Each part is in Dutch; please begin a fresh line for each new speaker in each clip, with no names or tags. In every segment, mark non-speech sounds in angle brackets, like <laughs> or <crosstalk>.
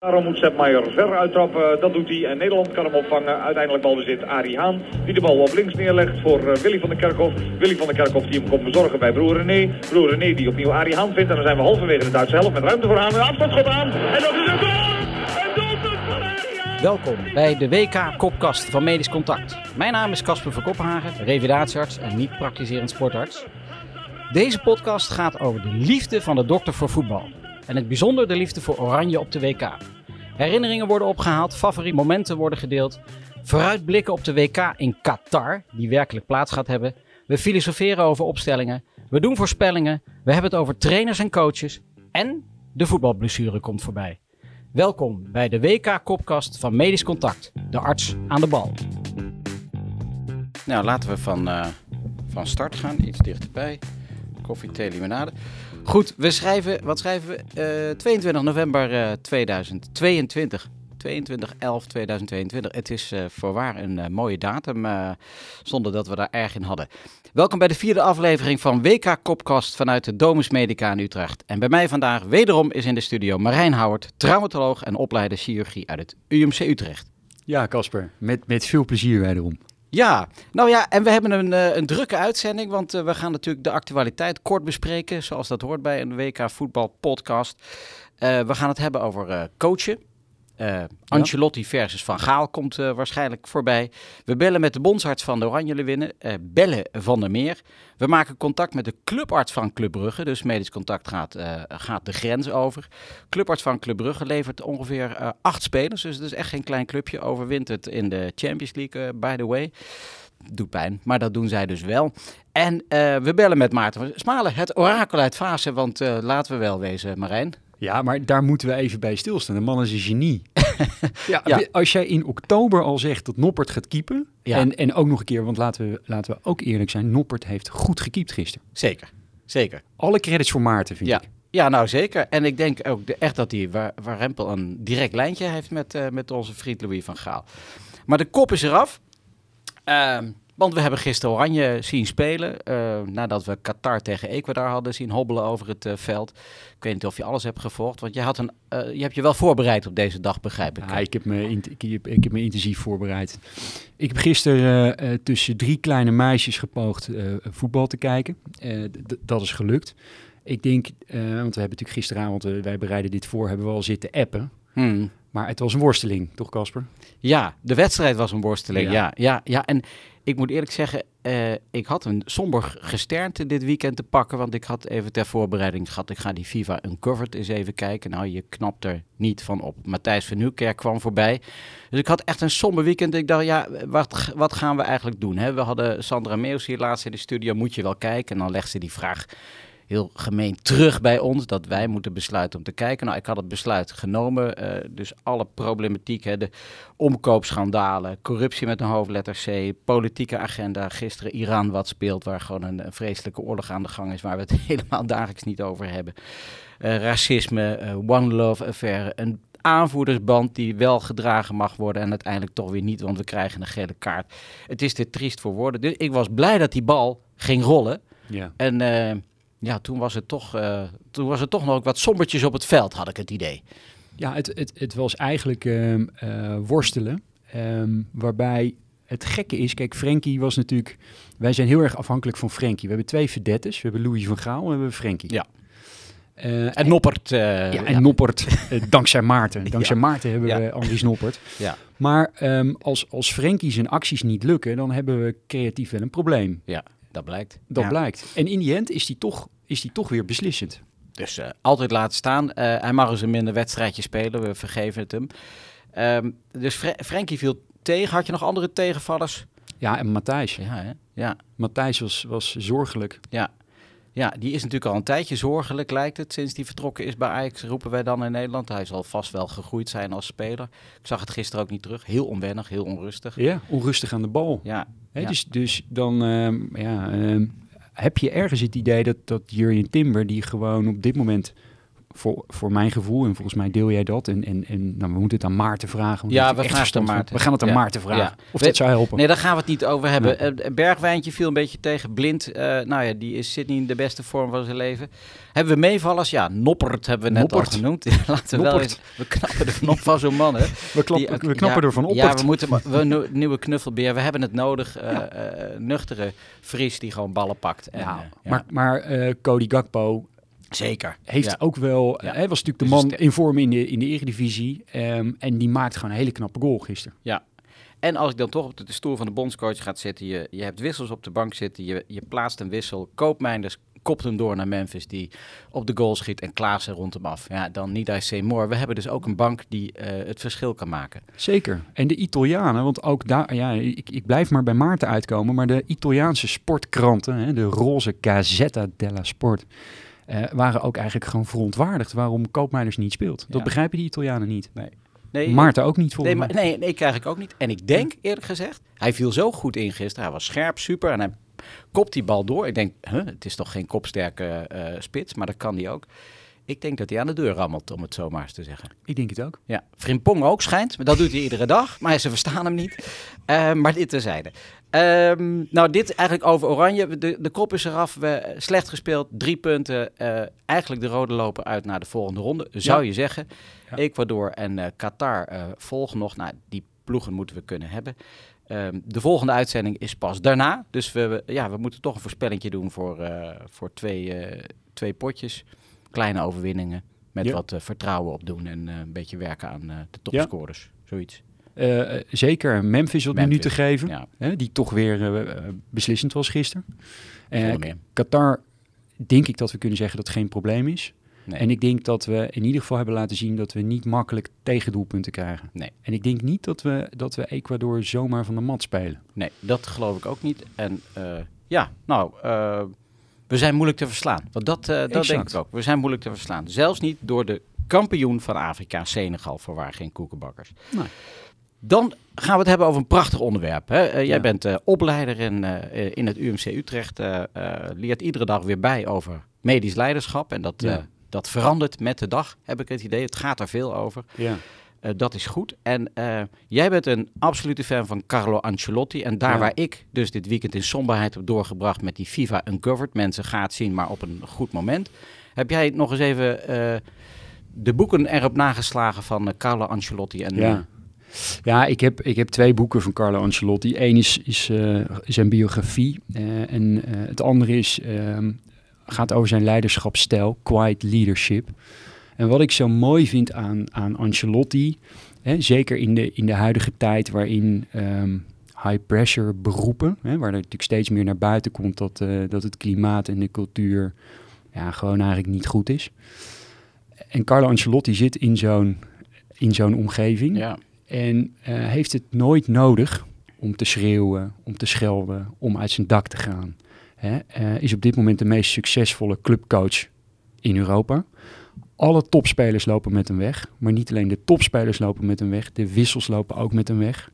Daarom moet Sepp Maier ver uittrappen, dat doet hij. En Nederland kan hem opvangen. Uiteindelijk balbezit Arie Haan, die de bal op links neerlegt voor uh, Willy van der Kerkhof. Willy van der Kerkhof die hem komt verzorgen bij broer René. Broer René die opnieuw Arie Haan vindt. En dan zijn we halverwege de Duitse helft met ruimte voor Haan. Een afstandsschot aan. En dat is een goal! Een doelpunt!
Welkom bij de WK-kopkast van Medisch Contact. Mijn naam is Casper van Koppenhagen, revalidatiearts en niet praktiserend sportarts. Deze podcast gaat over de liefde van de dokter voor voetbal. En het bijzonder de liefde voor Oranje op de WK. Herinneringen worden opgehaald, favoriete momenten worden gedeeld. Vooruitblikken op de WK in Qatar, die werkelijk plaats gaat hebben. We filosoferen over opstellingen. We doen voorspellingen. We hebben het over trainers en coaches. En de voetbalblessure komt voorbij. Welkom bij de WK-kopkast van Medisch Contact, de arts aan de bal. Nou, laten we van, uh, van start gaan, iets dichterbij. Koffie, thee, limonade. Goed, we schrijven, wat schrijven we? Uh, 22 november uh, 2022. 22 11 2022. Het is uh, voorwaar een uh, mooie datum, zonder dat we daar erg in hadden. Welkom bij de vierde aflevering van WK Kopkast vanuit de Domus Medica in Utrecht. En bij mij vandaag wederom is in de studio Marijn Houwert, traumatoloog en opleider chirurgie uit het UMC Utrecht.
Ja, Casper, met, met veel plezier wederom.
Ja, nou ja, en we hebben een, uh, een drukke uitzending, want uh, we gaan natuurlijk de actualiteit kort bespreken, zoals dat hoort bij een WK Voetbal podcast. Uh, we gaan het hebben over coachen. Uh, Ancelotti versus Van Gaal komt uh, waarschijnlijk voorbij. We bellen met de bondsarts van de Oranje Leeuwinnen, uh, Bellen van der Meer. We maken contact met de clubarts van Club Brugge, dus medisch contact gaat, gaat de grens over. Clubarts van Club Brugge levert ongeveer acht spelers, dus het is echt geen klein clubje. Overwint het in de Champions League, by the way. Doet pijn, maar dat doen zij dus wel. En we bellen met Maarten Smalen, het orakel uit Fase, want laten we wel wezen, Marijn.
Ja, maar daar moeten we even bij stilstaan. De man is een genie. <laughs> ja, ja, Als jij in oktober al zegt dat Noppert gaat keepen. Ja. En, en ook nog een keer, want laten we, laten we ook eerlijk zijn. Noppert heeft goed gekiept gisteren.
Zeker, zeker.
Alle credits voor Maarten, vind
ja.
ik.
Ja, nou zeker. En ik denk ook de, echt dat hij, waar, waar Rempel een direct lijntje heeft met, uh, met onze vriend Louis van Gaal. Maar de kop is eraf. Uh, want we hebben gisteren Oranje zien spelen. Uh, nadat we Qatar tegen Ecuador hadden zien hobbelen over het uh, veld. Ik weet niet of je alles hebt gevolgd. Want je, had een, uh, je hebt je wel voorbereid op deze dag, begrijp ik.
Ja, ik, heb me ik, heb, ik heb me intensief voorbereid. Ik heb gisteren tussen drie kleine meisjes gepoogd voetbal te kijken. dat is gelukt. Ik denk, want we hebben natuurlijk gisteravond, wij bereiden dit voor, hebben we al zitten appen.
Hmm.
Maar het was een worsteling, toch Casper?
Ja, de wedstrijd was een worsteling, ja. Ja, ja, ja. En ik moet eerlijk zeggen, uh, ik had een somber gesternte dit weekend te pakken. Want ik had even ter voorbereiding gehad, ik ga die FIFA Uncovered eens even kijken. Nou, je knapt er niet van op. Matthijs van Nieuwkerk kwam voorbij. Dus ik had echt een somber weekend. Ik dacht, ja, wat, wat gaan we eigenlijk doen? Hè? We hadden Sandra Meus hier laatst in de studio, moet je wel kijken. En dan legt ze die vraag heel gemeen terug bij ons dat wij moeten besluiten om te kijken. Nou, ik had het besluit genomen. Uh, dus alle problematiek, hè, de omkoopschandalen, corruptie met een hoofdletter C, politieke agenda. Gisteren Iran wat speelt, waar gewoon een, een, vreselijke oorlog aan de gang is, waar we het <laughs> helemaal dagelijks niet over hebben. Uh, racisme, uh, One Love affaire, een aanvoerdersband die wel gedragen mag worden en uiteindelijk toch weer niet, want we krijgen een gele kaart. Het is te triest voor woorden. Dus ik was blij dat die bal ging rollen.
Ja.
En ja, toen was, het toch, uh, toen was het toch nog wat sombertjes op het veld, had ik het idee.
Ja, het, het, het was eigenlijk uh, uh, worstelen. Um, waarbij het gekke is, kijk, Frenkie was natuurlijk... Wij zijn heel erg afhankelijk van Frenkie. We hebben twee verdettes. We hebben Louis van Gaal en we hebben Frenkie.
Ja. en, en Noppert.
ja, en ja. Noppert, <laughs> dankzij Maarten. Dankzij ja. Maarten hebben we Andries Noppert.
Ja.
Maar um, als, als Frenkie zijn acties niet lukken, dan hebben we creatief wel een probleem.
Ja. Dat blijkt.
Dat ja. blijkt. En in die end is die toch, is die toch weer beslissend.
Dus uh, altijd laten staan. Uh, hij mag eens een minder wedstrijdje spelen. We vergeven het hem. Um, dus Fre Frenkie viel tegen. Had je nog andere tegenvallers?
Ja, en Matthijs.
Ja, hè? ja.
Matthijs was, was zorgelijk.
Ja. Ja, die is natuurlijk al een tijdje zorgelijk, lijkt het. Sinds die vertrokken is bij Ajax, roepen wij dan in Nederland. Hij zal vast wel gegroeid zijn als speler. Ik zag het gisteren ook niet terug. Heel onwennig, heel onrustig.
Ja, onrustig aan de bal.
Ja.
He,
ja.
Dus, dus dan um, ja, um, heb je ergens het idee dat, dat Jurjen Timber, die gewoon op dit moment voor, voor mijn gevoel, en volgens mij deel jij dat. En, en, en nou, we moeten het aan Maarten vragen.
Ja, we gaan het aan Maarten.
We gaan het aan
ja.
Maarten vragen.
Ja.
Of
We-
dat zou helpen.
Nee, daar gaan we het niet over hebben. Eh, Bergwijntje viel een beetje tegen. Blind, eh, nou ja, die is, zit niet in de beste vorm van zijn leven. Hebben we meevallers? Ja, Noppert hebben we net
Noppert.
al genoemd. <laughs> Laten we wel eens... We knappen er vanop van zo'n man, hè. <laughs>
we, klap-
Die,
we knappen
ja,
ervan op.
Ja, we moeten we nieuwe knuffelbeer. We hebben het nodig. eh, nuchtere Fries die gewoon ballen pakt. En,
Ja. Maar, maar Cody Gakpo
zeker.
heeft
Ja.
ook wel...
Ja.
Hij was natuurlijk de
Dus
man in vorm in de, in de Eredivisie. ehm, en die maakt gewoon een hele knappe goal gisteren.
En als ik dan toch op de, stoel van de bondscoach gaat zitten, je, je hebt wissels op de bank zitten, je, je plaatst een wissel, Koopmijnders kopt hem door naar Memphis, die op de goal schiet en Klaassen rond hem af. Ja, dan niet say more. We hebben dus ook een bank die eh, het verschil kan maken.
Zeker. En de Italianen, want ook daar, ja, ik, ik blijf maar bij Maarten uitkomen, maar de Italiaanse sportkranten, hè, de roze Gazzetta della Sport, eh, waren ook eigenlijk gewoon verontwaardigd waarom Koopmeiners niet speelt. Dat
Ja.
begrijpen die Italianen niet.
Nee,
Maarten ook niet
Nee,
volgens
maar, nee, nee, krijg ik ook niet. En ik denk, eerlijk gezegd, hij viel zo goed in gisteren. Hij was scherp, super. En hij kopt die bal door. Ik denk, huh, het is toch geen kopsterke eh, spits, maar dat kan hij ook. Ik denk dat hij aan de deur rammelt, om het zo maar eens te zeggen.
Ik denk het ook.
Ja, Frimpong ook schijnt. Maar dat doet hij iedere dag. Maar ze verstaan hem niet. Eh, maar dit terzijde. Ehm nou, dit eigenlijk over Oranje. De, de kop is eraf. We, slecht gespeeld. Drie punten. Eh, eigenlijk de rode loper uit naar de volgende ronde. Zou je zeggen.
Ja.
Ecuador en eh, Qatar eh, volgen nog. Nou, die ploegen moeten we kunnen hebben. Ehm, de volgende uitzending is pas daarna. Dus we, we- ja, we moeten toch een voorspellingje doen voor, eh, voor twee, eh, twee potjes. Kleine overwinningen. Met
Ja.
wat eh, vertrouwen opdoen en eh, een beetje werken aan eh, de topscorers. Zoiets.
Eh, zeker Memphis wat
Memphis,
minuten geven,
Ja,
hè, die toch weer beslissend was gisteren.
Meer.
Qatar denk ik dat we kunnen zeggen dat het geen probleem is.
Nee.
En ik denk dat we in ieder geval hebben laten zien dat we niet makkelijk tegendoelpunten krijgen.
Nee.
En ik denk niet dat we, dat we Ecuador zomaar van de mat spelen.
Nee, dat geloof ik ook niet. En ja, nou, we zijn moeilijk te verslaan. Want dat, eh, dat denk ik ook. We zijn moeilijk te verslaan. Zelfs niet door de kampioen van Afrika, Senegal, voor waar geen koekenbakkers.
Nee.
Dan gaan we het hebben over een prachtig onderwerp. Hè? Eh, jij
Ja.
bent eh, opleider in, in het UMC Utrecht. leert iedere dag weer bij over medisch leiderschap. En dat,
Ja.
dat verandert met de dag, heb ik het idee. Het gaat er veel over.
Ja.
Eh, dat is goed. En eh, jij bent een absolute fan van Carlo Ancelotti. En daar
Ja.
waar ik dus dit weekend in somberheid heb doorgebracht met die FIFA Uncovered. Mensen gaat zien, maar op een goed moment. Heb jij nog eens even eh, de boeken erop nageslagen van Carlo Ancelotti? En,
Ja. Ja, ik heb, ik heb twee boeken van Carlo Ancelotti. Eén is, is zijn biografie en het andere is, ehm, gaat over zijn leiderschapsstijl, quiet leadership. En wat ik zo mooi vind aan, aan Ancelotti, hè, zeker in de, in de huidige tijd waarin ehm, high pressure beroepen, hè, waar er natuurlijk steeds meer naar buiten komt dat, eh, dat het klimaat en de cultuur ja, gewoon eigenlijk niet goed is. En Carlo Ancelotti zit in zo'n in zo'n omgeving.
ja.
En eh, heeft het nooit nodig om te schreeuwen, om te schelden, om uit zijn dak te gaan. Hè? eh, is op dit moment de meest succesvolle clubcoach in Europa. Alle topspelers lopen met hem weg. Maar niet alleen de topspelers lopen met hem weg, de wissels lopen ook met hem weg.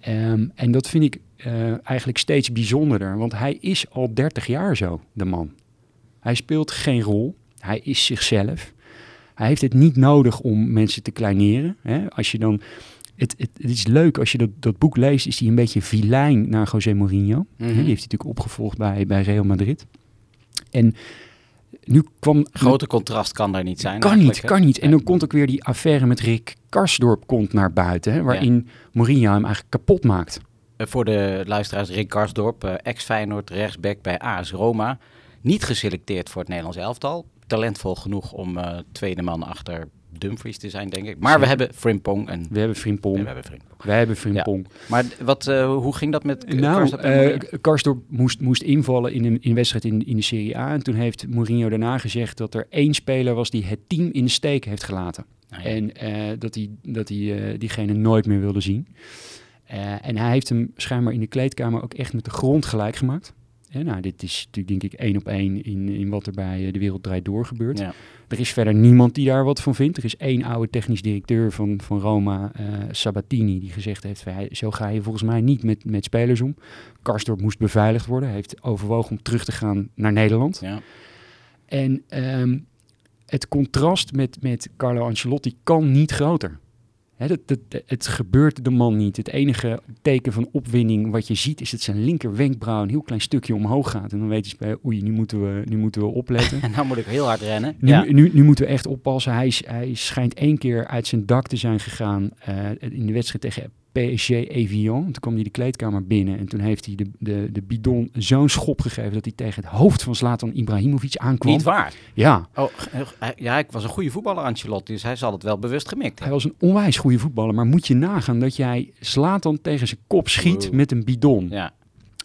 Ehm, en dat vind ik eh, eigenlijk steeds bijzonderder, want hij is al 30 jaar zo, de man. Hij speelt geen rol, hij is zichzelf. Hij heeft het niet nodig om mensen te kleineren. Hè? Als je dan, het, het, het is leuk als je dat, dat boek leest, is hij een beetje vilijn naar José Mourinho.
Mhm.
Die heeft hij natuurlijk opgevolgd bij, bij Real Madrid. En nu kwam...
Grote contrast kan daar niet zijn.
kan niet, kan niet. En dan komt ook weer die affaire met Rick Karsdorp komt naar buiten, hè, waarin Mourinho hem eigenlijk kapot maakt.
Eh, Voor de luisteraars, Rick Karsdorp, eh, ex-Feyenoord, rechtsback bij AS Roma. Niet geselecteerd voor het Nederlands elftal. Talentvol genoeg om eh, tweede man achter Dumfries te zijn, denk ik. Maar we hebben Frimpong en...
We hebben Frimpong,
we hebben Frimpong.
we hebben Frimpong.
Maar wat, eh, hoe ging dat met
Nou,
Karsdorp
eh? Karsdorp moest, moest invallen in een, in een wedstrijd in, in de Serie A. En toen heeft Mourinho daarna gezegd dat er één speler was die het team in de steek heeft gelaten.
Nou ja.
En eh, dat hij, dat eh, diegene nooit meer wilde zien. Eh, en hij heeft hem schijnbaar in de kleedkamer ook echt met de grond gelijk gemaakt. Nou, dit is natuurlijk denk ik één op één in, in wat er bij eh, De Wereld Draait Door gebeurt.
Ja.
Er is verder niemand die daar wat van vindt. Er is één oude technisch directeur van, van Roma, eh, Sabatini, die gezegd heeft... van, "Hey, zo ga je volgens mij niet met, met spelers om. Karsdorp moest beveiligd worden. Hij heeft overwogen om terug te gaan naar Nederland.
Ja.
En ehm, het contrast met, met Carlo Ancelotti kan niet groter. Hè, dat, dat, het gebeurt de man niet. Het enige teken van opwinding wat je ziet is dat zijn linker wenkbrauw een heel klein stukje omhoog gaat. En dan weet je bij, oei, nu moeten we, nu moeten we opletten. <laughs>
En nou moet ik heel hard rennen.
Nu,
ja.
nu, nu moeten we echt oppassen. Hij, hij schijnt één keer uit zijn dak te zijn gegaan eh, in de wedstrijd tegen PSG Evian. Toen kwam hij de kleedkamer binnen en toen heeft hij de, de, de bidon zo'n schop gegeven dat hij tegen het hoofd van Zlatan Ibrahimovic aankwam.
Niet waar.
Ja,
Oh, hij- ja, ik was een goede voetballer, Ancelotti, dus hij zal het wel bewust gemikt
hij
hebben.
was een onwijs goede voetballer. Maar moet je nagaan dat jij Zlatan tegen zijn kop schiet met een bidon.
Ja,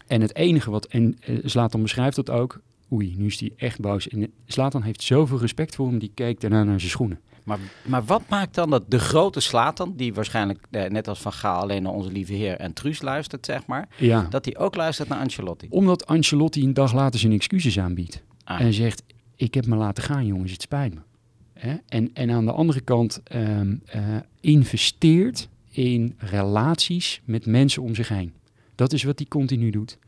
En het enige wat, en eh, Zlatan beschrijft dat ook, oei, nu is hij echt boos. En eh, Zlatan heeft zoveel respect voor hem, die keek daarna naar zijn schoenen.
Maar, maar wat maakt dan dat de grote Slatan, die waarschijnlijk eh, net als Van Gaal alleen naar onze lieve heer en Truus luistert, zeg maar,
Ja.
dat hij ook luistert naar Ancelotti?
Omdat Ancelotti een dag later zijn excuses aanbiedt.
Ah.
En zegt, ik heb me laten gaan jongens, het spijt me. Hè? En, en aan de andere kant ehm, eh, investeert in relaties met mensen om zich heen. Dat is wat hij continu doet.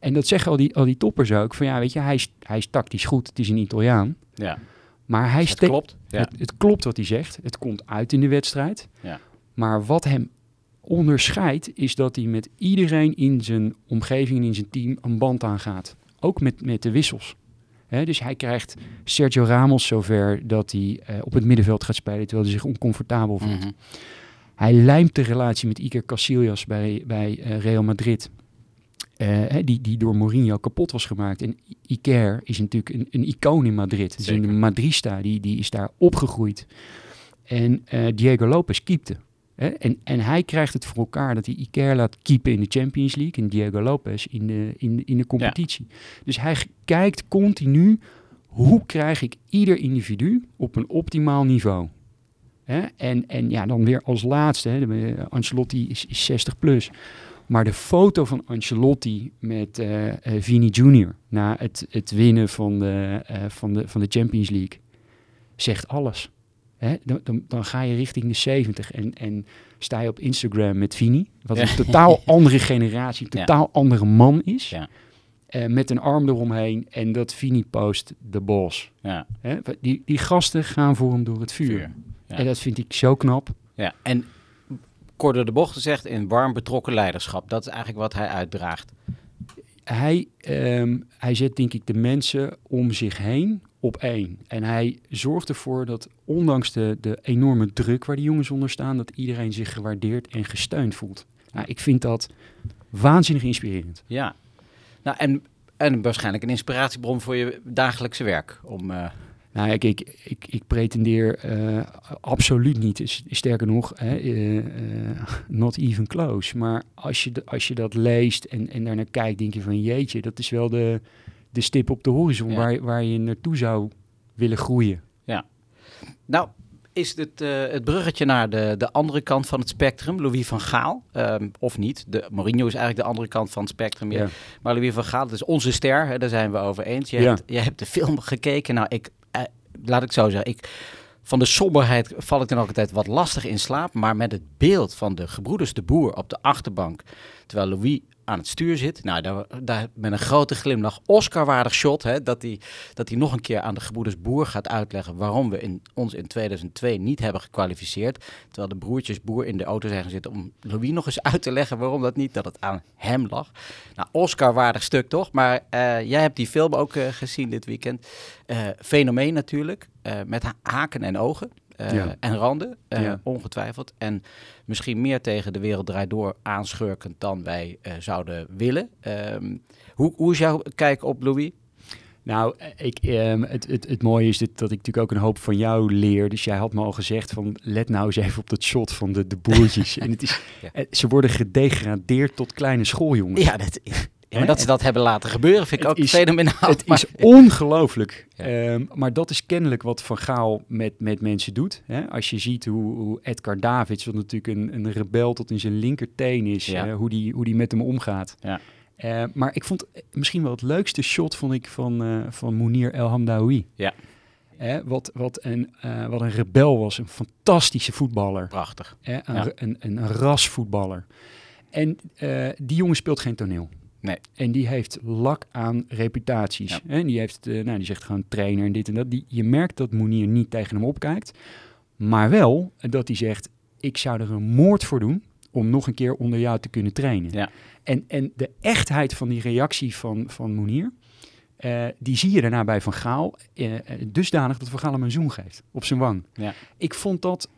En dat zeggen al die, al die toppers ook. Van ja, weet je, hij is, hij is tactisch goed. Het is een Italiaan.
Ja,
Maar hij
het
steekt...
klopt. Ja.
Het, het klopt wat hij zegt. Het komt uit in de wedstrijd.
Ja.
Maar wat hem onderscheidt, is dat hij met iedereen in zijn omgeving en in zijn team een band aangaat. Ook met, met de wissels. Dus hij krijgt Sergio Ramos zover dat hij eh, op het middenveld gaat spelen terwijl hij zich oncomfortabel voelt.
Mhm.
Hij lijmt de relatie met Iker Casillas bij, bij eh, Real Madrid. Eh, die, die door Mourinho kapot was gemaakt. En Iker is natuurlijk een, een icoon in Madrid.
Zeker.
een Madrista, die, die is daar opgegroeid. En eh, Diego Lopez keepte. Hè? En, en hij krijgt het voor elkaar dat hij Iker laat keepen in de Champions League. En Diego Lopez in de, in, in de competitie. Dus hij kijkt continu, hoe krijg ik ieder individu op een optimaal niveau? Hè? En, en ja, dan weer als laatste, hè, eh, Ancelotti is, is 60 plus. Maar de foto van Ancelotti met eh eh, Vini Junior na het, het winnen van de, eh, van, de, van de Champions League zegt alles. Hè? Dan, dan, dan ga je richting de 70 en, en sta je op Instagram met Vini, wat
Ja.
een totaal <laughs> andere generatie, een
Ja.
totaal andere man is.
Ja.
Met een arm eromheen en dat Vini post de Hè? Die, die gasten gaan voor hem door het vuur.
vuur. Ja.
En dat vind ik zo knap.
Ja, en kort door de bocht gezegd, in warm betrokken leiderschap. Dat is eigenlijk wat hij uitdraagt.
Hij, ehm, hij zet denk ik de mensen om zich heen op één. En hij zorgt ervoor dat ondanks de, de enorme druk waar die jongens onder staan, dat iedereen zich gewaardeerd en gesteund voelt. Nou, ik vind dat waanzinnig inspirerend.
Ja. Nou, en, en waarschijnlijk een inspiratiebron voor je dagelijkse werk. Om, eh,
Nou, ik, ik, ik, ik pretendeer eh, absoluut niet, sterker nog, hè, eh, not even close. Maar als je, als je dat leest en, en daarnaar kijkt, denk je van jeetje, dat is wel de, de stip op de horizon
Ja.
waar, waar je naartoe zou willen groeien.
Nou, is het eh, het bruggetje naar de, de andere kant van het spectrum, Louis van Gaal, ehm, of niet? De, Mourinho is eigenlijk de andere kant van het spectrum.
Ja.
Maar Louis van Gaal, dat is onze ster, hè, daar zijn we over eens. Je,
Ja.
hebt, je hebt de film gekeken. Nou, ik, laat ik zo zeggen, ik, van de somberheid val ik dan ook altijd wat lastig in slaap. Maar met het beeld van de gebroeders de Boer op de achterbank, terwijl Louis aan het stuur zit. Nou, daar, daar met een grote glimlach, Oscar-waardig shot, hè, dat hij dat hij nog een keer aan de gebroeders Boer gaat uitleggen waarom we in, ons in 2002 niet hebben gekwalificeerd. Terwijl de broertjes Boer in de auto zijn gaan zitten om Louis nog eens uit te leggen waarom dat niet, dat het aan hem lag. Nou, Oscar-waardig stuk toch? Maar eh, jij hebt die film ook eh, gezien dit weekend. Eh, fenomeen natuurlijk, met ha- haken en ogen. Eh,
Ja.
En randen, eh,
Ja.
ongetwijfeld. En misschien meer tegen de wereld draait door aanschurkend dan wij eh, zouden willen. Ehm, hoe, hoe is jouw kijk op Louis?
Nou, ik, ehm, het, het, het mooie is dit, dat ik natuurlijk ook een hoop van jou leer. Dus jij had me al gezegd van let nou eens even op dat shot van de, de boertjes. <laughs> en het is,
Ja.
ze worden gedegradeerd tot kleine schooljongens.
Ja, dat, ja maar dat ze dat hebben laten gebeuren vind ik ook
is-
fenomenaal.
Het
Maar-
is <laughs> ongelooflijk.
Ja.
Ehm, maar dat is kennelijk wat Van Gaal met, met mensen doet. Hè? Als je ziet hoe, hoe Edgar Davids, wat natuurlijk een, een rebel tot in zijn linkerteen is,
Ja.
hoe, die, hoe die met hem omgaat.
Ja.
Eh, maar ik vond misschien wel het leukste shot vond ik van, eh van Mounir El Hamdaoui.
Ja.
Hè, wat, wat, een, eh, wat een rebel was, een fantastische voetballer.
Prachtig.
Hè? Een,
Ja.
een, een rasvoetballer. En eh, die jongen speelt geen toneel.
Nee.
En die heeft lak aan reputaties.
Ja.
En die, heeft, eh, nou, die zegt gewoon trainer en dit en dat. Die, je merkt dat Moenier niet tegen hem opkijkt. Maar wel dat hij zegt, ik zou er een moord voor doen om nog een keer onder jou te kunnen trainen.
Ja.
En, en de echtheid van die reactie van, van Moenier, eh, die zie je daarna bij Van Gaal. eh, dusdanig dat Van Gaal hem een zoen geeft op zijn wang.
Ja.
Ik vond dat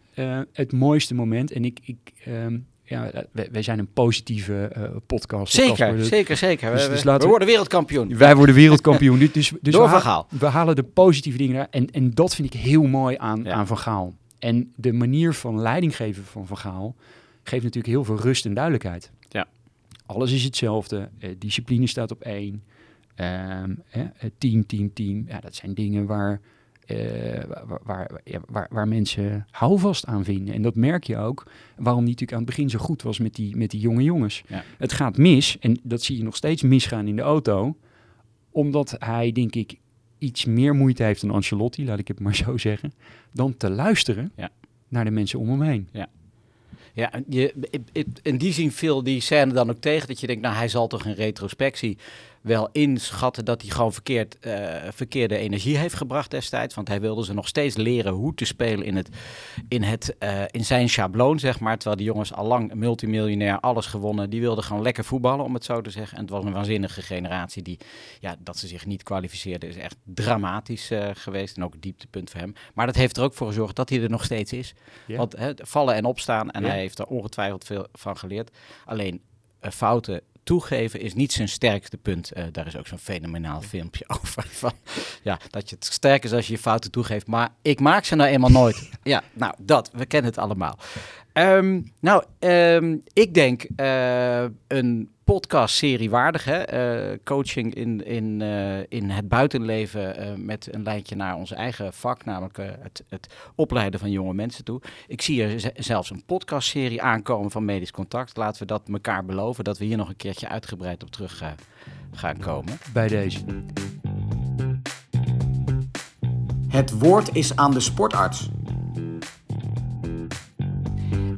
het mooiste moment. En ik, ik ehm, ja, eh, wij, wij zijn een positieve eh, podcast.
Zeker, zeker, zeker.
Dus-
we,
dus
we- worden wereldkampioen.
Wij worden wereldkampioen. <laughs> Dus, dus, dus
Door
we,
Van Gaal.
we halen de positieve dingen. En, en dat vind ik heel mooi aan,
Ja.
aan Van Gaal. En de manier van leiding geven van Van Gaal geeft natuurlijk heel veel rust en duidelijkheid.
Ja.
Alles is hetzelfde. Eh, discipline staat op één. Eh, team, team, team. Ja, dat zijn dingen waar, eh, waar, waar, ja, waar, waar mensen houvast aan vinden. En dat merk je ook waarom die natuurlijk aan het begin zo goed was met die, met die jonge jongens.
Ja.
Het gaat mis, en dat zie je nog steeds misgaan in de auto, omdat hij, denk ik, iets meer moeite heeft dan Ancelotti, laat ik het maar zo zeggen, dan te luisteren
Ja.
naar de mensen om hem heen.
Ja, en je, in- die zin viel die scène dan ook tegen dat je denkt, nou hij zal toch in retrospectie wel inschatten dat hij gewoon verkeerd, eh, verkeerde energie heeft gebracht destijds. Want hij wilde ze nog steeds leren hoe te spelen in, het, in, het, eh, in zijn schabloon, zeg maar. Terwijl die jongens al lang multimiljonair, alles gewonnen. Die wilden gewoon lekker voetballen, om het zo te zeggen. En het was een waanzinnige generatie die, ja, dat ze zich niet kwalificeerden, is echt dramatisch eh, geweest. En ook een dieptepunt voor hem. Maar dat heeft er ook voor gezorgd dat hij er nog steeds is. Want vallen en opstaan. En hij heeft er ongetwijfeld veel van geleerd. Alleen fouten toegeven is niet zijn sterkste punt. Eh, daar is ook zo'n fenomenaal filmpje <laughs> over. Van, ja, dat je het sterk is als je je fouten toegeeft. Maar ik maak ze nou eenmaal nooit. <laughs> ja, nou, dat. We kennen het allemaal. Ehm, nou, ehm, ik denk eh, een podcastserie waardig. Hè? Eh, coaching in, in, eh, in het buitenleven eh, met een lijntje naar ons eigen vak. Namelijk eh, het, het opleiden van jonge mensen toe. Ik zie er zelfs een podcastserie aankomen van Medisch Contact. Laten we dat elkaar beloven. Dat we hier nog een keertje uitgebreid op terug gaan komen.
Bij deze.
Het woord is aan de sportarts.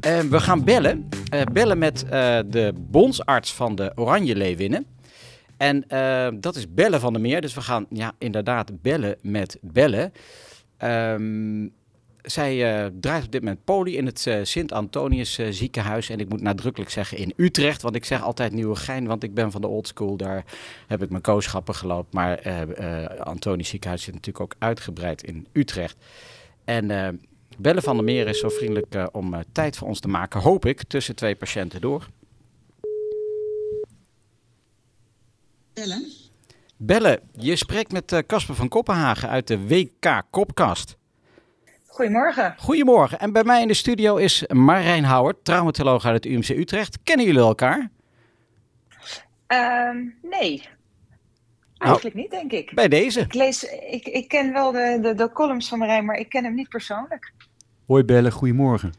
Eh, we gaan bellen. Eh, bellen met eh, de bondsarts van de Oranje Leeuwinnen. En eh, dat is Bellen van der Meer. Dus we gaan ja, inderdaad bellen met Bellen. Ehm, zij eh, draait op dit moment poli in het Sint-Antonius ziekenhuis. En ik moet nadrukkelijk zeggen in Utrecht. Want ik zeg altijd Nieuwegein, want ik ben van de old school. Daar heb ik mijn kooschappen gelopen. Maar Antonius ziekenhuis zit natuurlijk ook uitgebreid in Utrecht. En Bellen van der Meer is zo vriendelijk eh, om eh, tijd voor ons te maken, hoop ik, tussen twee patiënten door.
Bellen?
Bellen, je spreekt met eh, Casper van Koppenhagen uit de WK Kopkast.
Goedemorgen.
Goedemorgen. En bij mij in de studio is Marijn Houwer, traumatoloog uit het UMC Utrecht. Kennen jullie elkaar?
Ehm, nee. Eigenlijk niet, denk ik.
Bij deze.
Ik, lees, ik, ik ken wel de, de, de columns van Marijn, maar ik ken hem niet persoonlijk.
Hoi bellen, goedemorgen.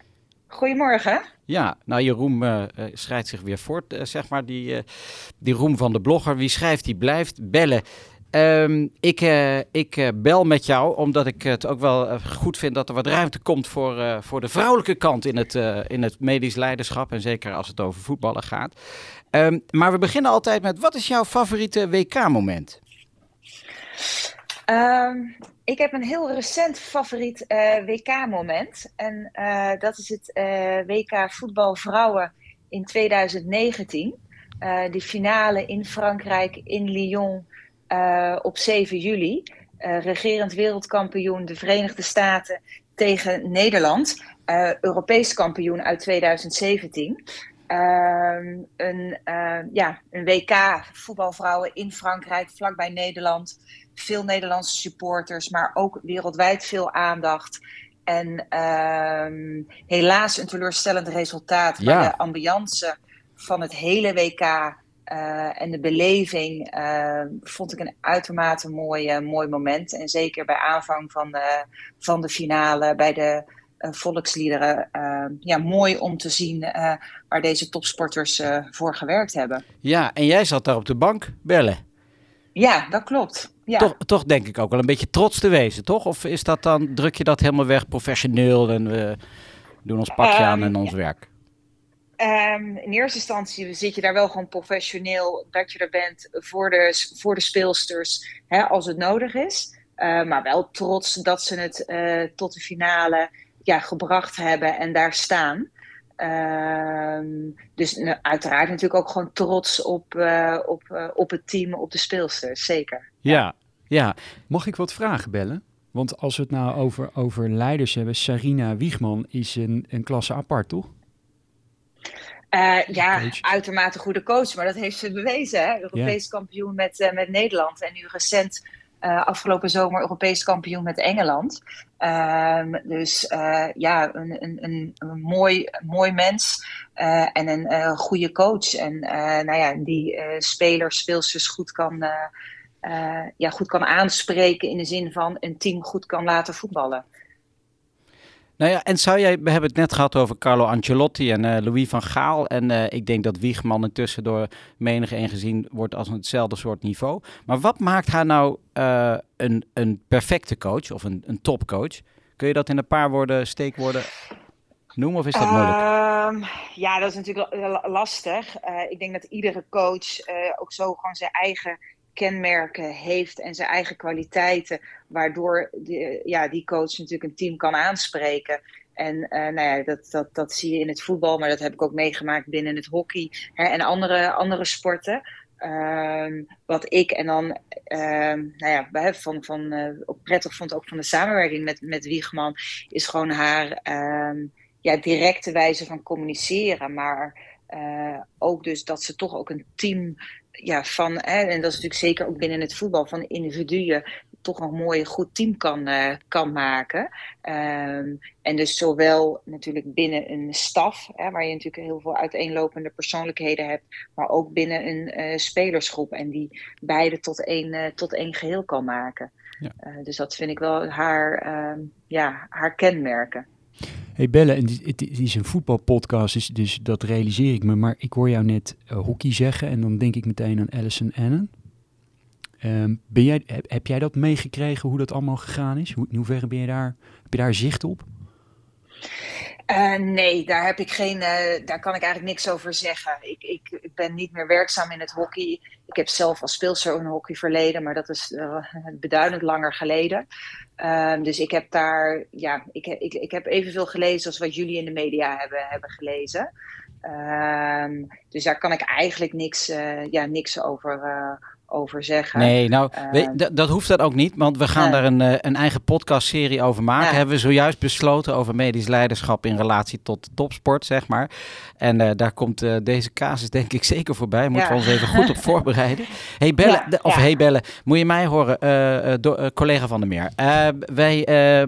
Goedemorgen.
Ja, nou je roem eh eh, schrijft zich weer voort, eh, zeg maar, die, eh, die roem van de blogger. Wie schrijft, die blijft. Bellen. Ehm, ik eh, ik bel met jou omdat ik het ook wel goed vind dat er wat ruimte komt voor, eh, voor de vrouwelijke kant in het, eh, in het medisch leiderschap. En zeker als het over voetballen gaat. Ehm, maar we beginnen altijd met, wat is jouw favoriete WK-moment?
Ehm, ik heb een heel recent favoriet eh, WK-moment. En eh, dat is het eh, WK voetbal vrouwen in 2019. Eh de finale in Frankrijk, in Lyon, op 7 juli. Regerend wereldkampioen de Verenigde Staten tegen Nederland. Europees kampioen uit 2017. Ehm, een, ja, een WK voetbalvrouwen in Frankrijk, vlakbij Nederland. Veel Nederlandse supporters, maar ook wereldwijd veel aandacht. En ehm, helaas een teleurstellend resultaat.
Ja.
Maar de ambiance van het hele WK eh, en de beleving eh, vond ik een uitermate mooi, eh, mooi moment. En zeker bij aanvang van de, van de finale, bij de volksliederen. eh, ja, mooi om te zien waar deze topsporters voor gewerkt hebben.
Ja, en jij zat daar op de bank bellen.
Ja, dat klopt. Ja.
Toch, toch denk ik ook wel een beetje trots te wezen, toch? Of is dat dan, druk je dat helemaal weg, professioneel en we doen ons pakje aan
Ehm,
en ons werk?
Um, in eerste instantie zit je daar wel gewoon professioneel dat je er bent voor de, voor de speelsters hè, als het nodig is. Uh, maar wel trots dat ze het uh, tot de finale ja, gebracht hebben en daar staan. Uh, dus nou, uiteraard natuurlijk ook gewoon trots op, uh, op, op het team, op de speelsters, zeker.
Ja, ja. Mag ik wat vragen bellen? Want als we het nou over, over leiders hebben, Sarina Wiegman is een, een klasse apart, toch?
Uh, ja, coach. uitermate goede coach, maar dat heeft ze bewezen. Hè? Europees ja. kampioen met, uh, met Nederland en nu recent uh, afgelopen zomer Europees kampioen met Engeland. Um, dus ja, een, een, een, een, mooi, mooi mens en een goede coach. En nou ja, die spelers, speelsters goed kan, ja, goed kan aanspreken in de zin van een team goed kan laten voetballen.
Nou ja, en zou jij, we hebben het net gehad over Carlo Ancelotti en uh, Louis van Gaal. En uh, ik denk dat Wiegman intussen door menig een gezien wordt als hetzelfde soort niveau. Maar wat maakt haar nou uh, een, een perfecte coach of een, een topcoach? Kun je dat in een paar woorden, steekwoorden noemen of is dat moeilijk?
Um, ja, dat is natuurlijk lastig. ik denk dat iedere coach ook zo gewoon zijn eigen kenmerken heeft en zijn eigen kwaliteiten, waardoor die, ja, die coach natuurlijk een team kan aanspreken. En uh, nou ja, dat, dat, dat zie je in het voetbal, maar dat heb ik ook meegemaakt binnen het hockey hè, en andere, andere sporten. Um, wat ik en dan, um, nou ja, van, van, uh, ook prettig vond ook van de samenwerking met, met Wiegman, is gewoon haar um, ja, directe wijze van communiceren. Maar uh, ook dus dat ze toch ook een team ja, van, hè, en dat is natuurlijk zeker ook binnen het voetbal, van individuen toch een mooi, goed team kan, uh, kan maken. Um, en dus zowel natuurlijk binnen een staf, hè, waar je natuurlijk heel veel uiteenlopende persoonlijkheden hebt, maar ook binnen een uh, spelersgroep en die beide tot één, uh, tot één geheel kan maken. Ja. dus dat vind ik wel haar, ja, haar kenmerken.
Hey Belle, het is een voetbalpodcast, dus, dus dat realiseer ik me. Maar ik hoor jou net uh, hockey zeggen en dan denk ik meteen aan Alison Annan. Um, ben jij, heb, jij dat meegekregen, hoe dat allemaal gegaan is? Hoe, in hoeverre ben je daar, heb je daar zicht op?
Uh, nee, daar heb ik geen, uh, daar kan ik eigenlijk niks over zeggen. Ik, ik, ik, ben niet meer werkzaam in het hockey. Ik heb zelf als speelster een hockey verleden, maar dat is <laughs> beduidend langer geleden. Ehm, dus ik heb daar, ja, ik, ik, ik heb evenveel gelezen als wat jullie in de media hebben, hebben gelezen. Um, dus daar kan ik eigenlijk niks, ja, niks over, over zeggen.
Nee, nou, uh, dat hoeft dat ook niet, want we gaan uh, daar een, uh, een eigen podcastserie over maken. Hebben we zojuist besloten over medisch leiderschap in relatie tot topsport, zeg maar. En uh, daar komt deze casus denk ik zeker voorbij. Moeten we ons even goed op <laughs> voorbereiden. Hey Belle, of hey Belle, moet je mij horen, do, collega van der Meer. wij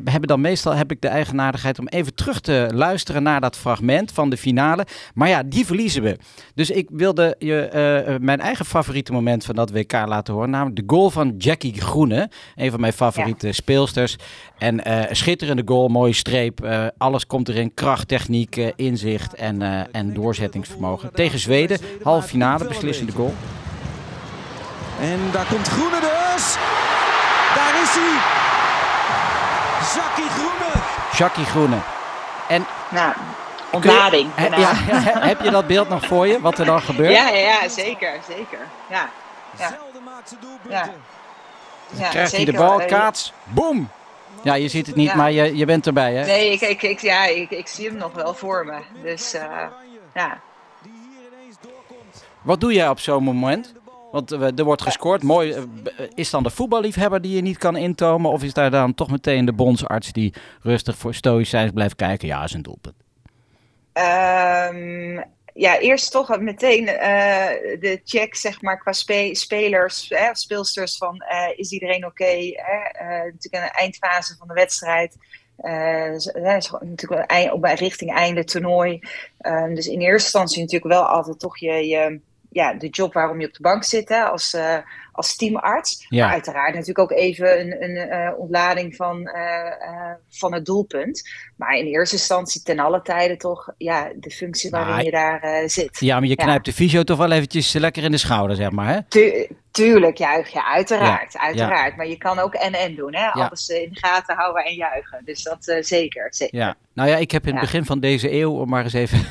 hebben dan meestal, heb ik de eigenaardigheid om even terug te luisteren naar dat fragment van de finale. Maar ja, die verliezen we. Dus ik wilde je mijn eigen favoriete moment van dat Laten horen. Namelijk de goal van Jackie Groene. Een van mijn favoriete ja. speelsters. En uh, schitterende goal, mooie streep. Uh, alles komt erin. Kracht, techniek, uh, inzicht en, en doorzettingsvermogen. Tegen Zweden, halve finale, beslissende goal.
En daar komt Groene dus. Daar is hij. Jackie Groene.
Jackie Groene. En...
Nou, ontlading.
Je, he, ja, heb je dat beeld nog voor je, wat er dan <laughs> gebeurt?
Ja, ja, zeker, zeker. Ja.
Ja. krijgt hij de bal, kaats, boom! Ja, je ziet het niet, ja. maar je, je bent erbij, hè?
Nee, ik, ik, ik, ja, ik, ik zie hem nog wel voor me. Dus, uh, ja.
Wat doe jij op zo'n moment? Want uh, er wordt gescoord. Mooi. Uh, is dan de voetballiefhebber die je niet kan intomen? Of is daar dan toch meteen de bondsarts die rustig voor stoïcijns blijft kijken? Ja, is een doelpunt.
Um, ja, eerst toch meteen uh, de check, zeg maar, qua spe spelers, hè, speelsters van uh, is iedereen oké? Uh, natuurlijk een eindfase van de wedstrijd. natuurlijk eind, op richting einde toernooi. dus in eerste instantie natuurlijk wel altijd toch je, je ja, de job waarom je op de bank zit hè, als, uh, als teamarts. Ja. Maar uiteraard natuurlijk ook even een, een uh, ontlading van, uh, van het doelpunt. Maar in eerste instantie ten alle tijden toch ja, de functie waarin je daar zit.
Ja, maar je knijpt ja. de fysio toch wel eventjes lekker in de schouder, zeg maar, hè?
Tu tuurlijk, juich je, uiteraard, ja. uiteraard. Maar je kan ook en-en doen, hè? Alles in de gaten houden en juichen. Dus dat zeker, zeker.
Ja. Nou ja, ik heb in het begin van deze eeuw, om maar eens even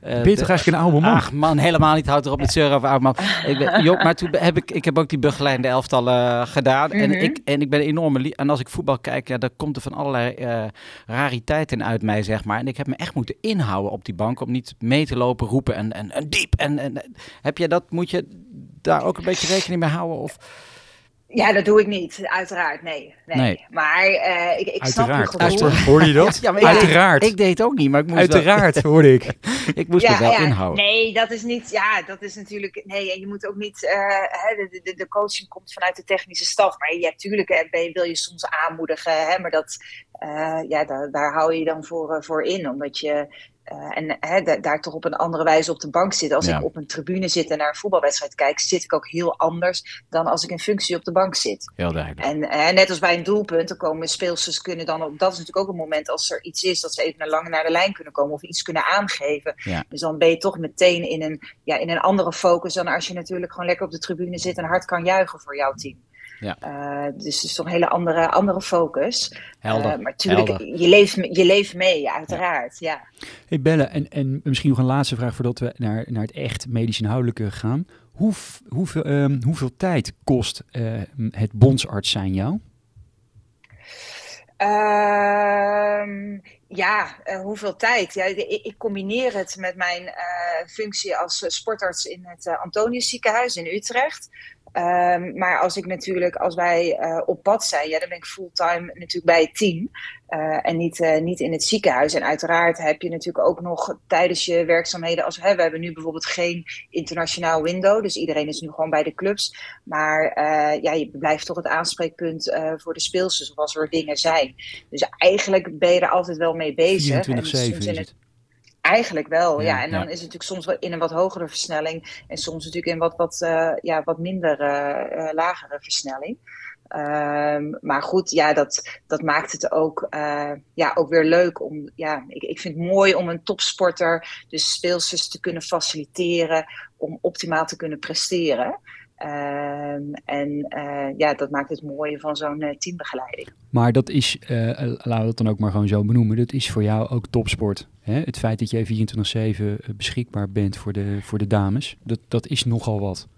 ben je toch eigenlijk een oude man?
Ach man, helemaal niet. Houd erop met zeuren over oude man. Ik ben, <laughs> joh, maar toen heb ik, ik heb ook die begeleide elftallen gedaan. en,
Mhm.
ik, en ik ben lie- En als ik voetbal kijk, ja, dan komt er van allerlei eh, rariteiten uit mij, zeg maar. En ik heb me echt moeten inhouden op die bank om niet mee te lopen, roepen en, en, en diep. En, en, heb je dat, moet je daar ook een beetje rekening mee houden? Of...
Ja, dat doe ik niet, uiteraard. Nee. nee.
Nee.
Maar eh, ik, ik snap gevoel.
Uiteraard. <laughs> Hoorde je dat?
Ja, maar ik deed-
Uiteraard.
Ik deed het ook niet, maar ik moest
Uiteraard, <laughs> hoorde ik.
ik moest me wel inhouden.
Nee, dat is niet. Ja, dat is natuurlijk. Nee, en je moet ook niet. eh, hè, de, de, de coaching komt vanuit de technische staf. Maar ja, tuurlijk hè, ben wil je soms aanmoedigen. Hè, maar dat, eh, ja, daar, daar hou je je dan voor, eh, voor in. Omdat je. Eh, en daar toch op een andere wijze op de bank zit. Als
Ja.
ik op een tribune zit en naar een voetbalwedstrijd kijk, zit ik ook heel anders dan als ik in functie op de bank zit.
Heel duidelijk.
En net als bij een doelpunt, dan komen speelsters kunnen dan op. Dat is natuurlijk ook een moment als er iets is, dat ze even naar lang naar de lijn kunnen komen of iets kunnen aangeven.
Ja.
Dus dan ben je toch meteen in een, ja, in een andere focus dan als je natuurlijk gewoon lekker op de tribune zit en hard kan juichen voor jouw team.
Ja.
Eh, dus het is toch een hele andere, andere focus.
Helder.
Eh, maar natuurlijk, je leeft, je leeft mee, uiteraard. Ja.
Hey Belle, en, en misschien nog een laatste vraag voordat we naar, naar het echt medisch inhoudelijke gaan. Hoe, hoeveel, ehm, hoeveel tijd kost eh, het bondsarts zijn jou?
Ehm, ja, eh, hoeveel tijd? Ja, ik, ik combineer het met mijn eh, functie als sportarts in het eh, Antonius ziekenhuis in Utrecht. Ehm, maar als ik natuurlijk, als wij eh, op pad zijn, ja, dan ben ik fulltime natuurlijk bij het team. eh, en niet, eh, niet in het ziekenhuis. En uiteraard heb je natuurlijk ook nog tijdens je werkzaamheden. Als, hè, we hebben nu bijvoorbeeld geen internationaal window. Dus iedereen is nu gewoon bij de clubs. Maar ja, je blijft toch het aanspreekpunt voor de speelsters. Of als er dingen zijn. Dus eigenlijk ben je er altijd wel mee bezig. En
24-7
soms
is
in
het.
Eigenlijk wel,
Ja,
ja. En dan
ja.
is het natuurlijk soms wel in een wat hogere versnelling. En soms natuurlijk in wat, wat, eh, ja, wat minder eh, eh, lagere versnelling. Ehm, maar goed, ja, dat, dat maakt het ook, ja, ook weer leuk om. Ja, ik, ik vind het mooi om een topsporter, dus speelsters te kunnen faciliteren. Om optimaal te kunnen presteren. Ehm, en eh, ja, dat maakt het mooie van zo'n eh, teambegeleiding.
Maar dat is, eh, laten we dat dan ook maar gewoon zo benoemen, dat is voor jou ook topsport. Hè? Het feit dat jij 24-7 beschikbaar bent voor de, voor de dames, dat, dat is nogal wat.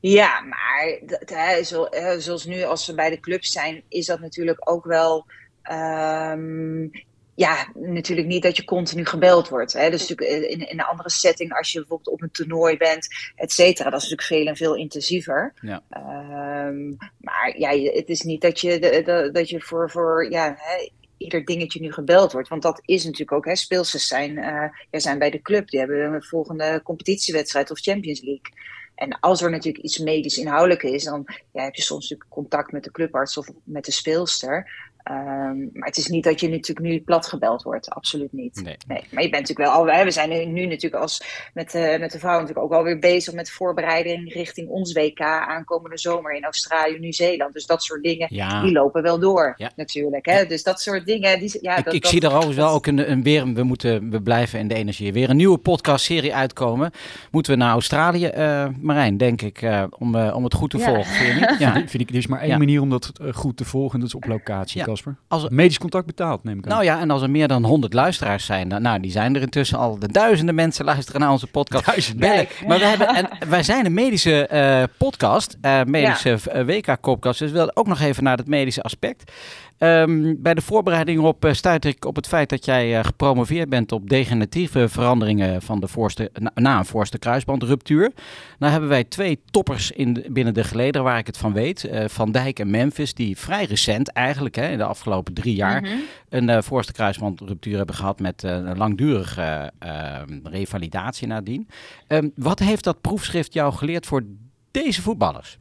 Ja, maar dat, hè, zo, hè, zoals nu als we bij de clubs zijn, is dat natuurlijk ook wel. ehm, ja, natuurlijk niet dat je continu gebeld wordt. Hè. Dus natuurlijk in, in een andere setting, als je bijvoorbeeld op een toernooi bent, et cetera, dat is natuurlijk veel en veel intensiever.
Ja.
Ehm, maar ja, het is niet dat je, de, de- dat je voor, voor ja, hè, ieder dingetje nu gebeld wordt. Want dat is natuurlijk ook, hè, speelsters zijn, eh, ja, zijn bij de club. Die hebben een volgende competitiewedstrijd of Champions League. En als er natuurlijk iets medisch inhoudelijk is, dan ja, heb je soms natuurlijk contact met de clubarts of met de speelster. Ehm, maar het is niet dat je natuurlijk nu plat gebeld wordt, absoluut niet.
Nee.
Nee, maar je bent natuurlijk wel al, we zijn nu, nu natuurlijk als met, eh, met de vrouwen natuurlijk ook alweer bezig met voorbereiding richting ons WK aankomende zomer in Australië, Nieuw-Zeeland. Dus dat soort dingen,
Ja.
die lopen wel door
Ja.
natuurlijk. Hè? Dus dat soort dingen, die, ja,
ik
dat,
ik
dat-
zie er overigens wel ook een, een weer, we, moeten, we blijven in de energie. Weer een nieuwe podcastserie uitkomen. Moeten we naar Australië, eh, Marijn, denk ik, eh, om, om het goed te
Ja.
volgen. Vind je niet? <laughs> Ja.
Vind ik, er is maar één
Ja.
manier om dat goed te volgen en dat is op locatie,
Ja. Als-
Medisch contact betaald, neem ik aan.
Nou ja, en als er meer dan 100 luisteraars zijn, dan, nou, die zijn er intussen al. De duizenden mensen luisteren naar onze podcast.
Duizenden.
Bellen. Maar we hebben, en wij zijn een medische eh, podcast, eh, medische eh, WK-kopkast. Dus we willen ook nog even naar het medische aspect. Ehm, bij de voorbereiding op uh, stuit ik op het feit dat jij eh, gepromoveerd bent op degeneratieve veranderingen van de voorste, na, na een voorste kruisbandruptuur. Nou hebben wij twee toppers in binnen de gelederen waar ik het van weet. Eh, van Dijk en Memphis, die vrij recent eigenlijk, hè, in de afgelopen drie jaar,
Mhm.
een eh, voorste kruisbandruptuur hebben gehad met eh, een langdurige eh, revalidatie nadien. Ehm, wat heeft dat proefschrift jou geleerd voor deze voetballers?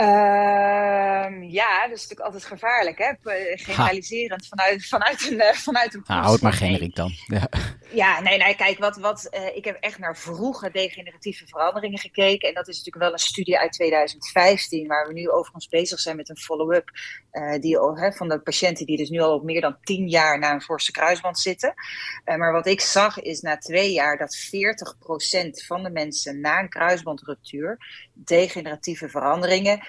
Ehm, ja, dat is natuurlijk altijd gevaarlijk, hè? Generaliserend vanuit, vanuit een, eh, vanuit een
Nou, hou het maar generiek dan. Ja.
Ja, nee, nee, kijk, wat, wat, eh, ik heb echt naar vroege degeneratieve veranderingen gekeken. En dat is natuurlijk wel een studie uit 2015, waar we nu overigens bezig zijn met een follow-up eh, die van de patiënten die dus nu al op meer dan 10 jaar na een forse kruisband zitten. Eh, maar wat ik zag is na twee jaar dat 40% van de mensen na een kruisbandruptuur degeneratieve veranderingen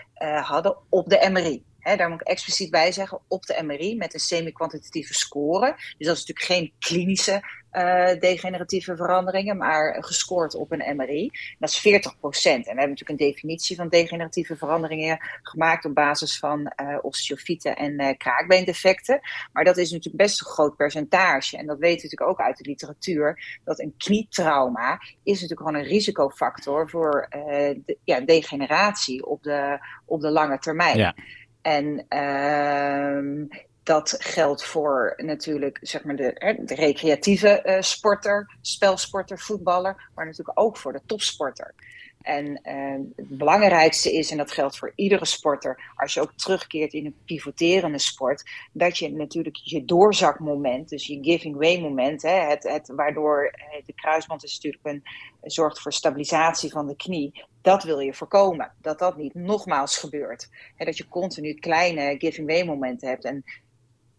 hadden op de MRI. Daar moet ik expliciet bij zeggen, op de MRI met een semi-kwantitatieve score. Dus dat is natuurlijk geen klinische uh, degeneratieve veranderingen, maar gescoord op een MRI. Dat is 40 procent. En we hebben natuurlijk een definitie van degeneratieve veranderingen gemaakt op basis van uh, osteofieten en uh, kraakbeendefecten. Maar dat is natuurlijk best een groot percentage. En dat weten we natuurlijk ook uit de literatuur, dat een knietrauma is natuurlijk gewoon een risicofactor voor de, ja, degeneratie op de, op de lange termijn. Ja. En uh, dat geldt voor natuurlijk zeg maar de, de recreatieve uh, sporter, spelsporter, voetballer, maar natuurlijk ook voor de topsporter. En uh, het belangrijkste is, en dat geldt voor iedere sporter, als je ook terugkeert in een pivoterende sport, dat je natuurlijk je doorzakmoment, dus je giving way moment, hè, het, het, waardoor uh, de kruisband is natuurlijk een, zorgt voor stabilisatie van de knie, dat wil je voorkomen. Dat dat niet nogmaals gebeurt. Hè, dat je continu kleine giving way momenten hebt. En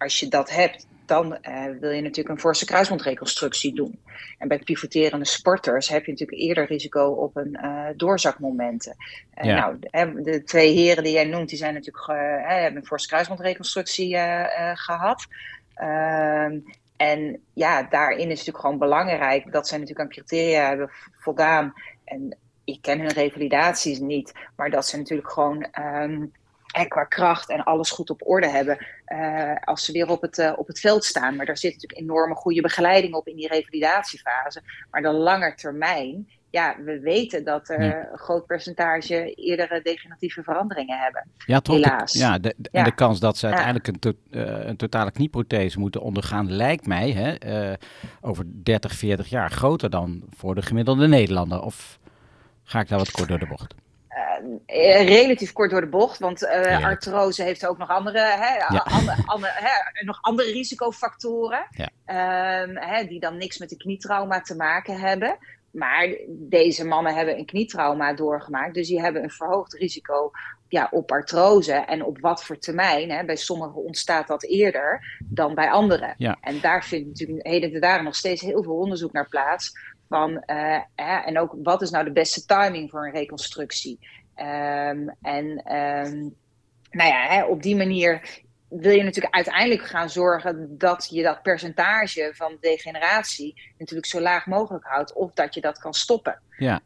als je dat hebt, dan uh, wil je natuurlijk een forse kruisbandreconstructie doen. En bij pivoterende sporters heb je natuurlijk eerder risico op een uh, doorzakmomenten. Uh, ja. Nou, de twee heren die jij noemt, die zijn natuurlijk hebben een forse kruisbandreconstructie gehad. Ehm, en ja, daarin is het natuurlijk gewoon belangrijk dat zij natuurlijk aan criteria hebben voldaan. En ik ken hun revalidaties niet, maar dat ze natuurlijk gewoon um, en qua kracht en alles goed op orde hebben uh, als ze weer op het, uh, op het veld staan. Maar daar zit natuurlijk enorme goede begeleiding op in die revalidatiefase. Maar de lange termijn, ja, we weten dat er een groot percentage eerdere degeneratieve veranderingen hebben.
Ja, toch? Helaas. ja, de, en de kans dat ze uiteindelijk een, to, uh, een, totale knieprothese moeten ondergaan, lijkt mij hè, over 30, 40 jaar groter dan voor de gemiddelde Nederlander. Of ga ik daar wat kort door de bocht?
Uh, relatief kort door de bocht, want uh, artrose heeft ook nog andere, hè, ja. andere, andere hè, nog andere risicofactoren, ja. um, hè, die dan niks met de knietrauma te maken hebben. Maar deze mannen hebben een knietrauma doorgemaakt, dus die hebben een verhoogd risico ja, op artrose en op wat voor termijn. Hè. Bij sommigen ontstaat dat eerder dan bij anderen. En daar vindt natuurlijk heden te dagen nog steeds heel veel onderzoek naar plaats. Van, uh, hè, en ook wat is nou de beste timing voor een reconstructie? Um, en um, nou ja, hè, op die manier wil je natuurlijk uiteindelijk gaan zorgen dat je dat percentage van degeneratie natuurlijk zo laag mogelijk houdt. Of dat je dat kan stoppen.
Ja.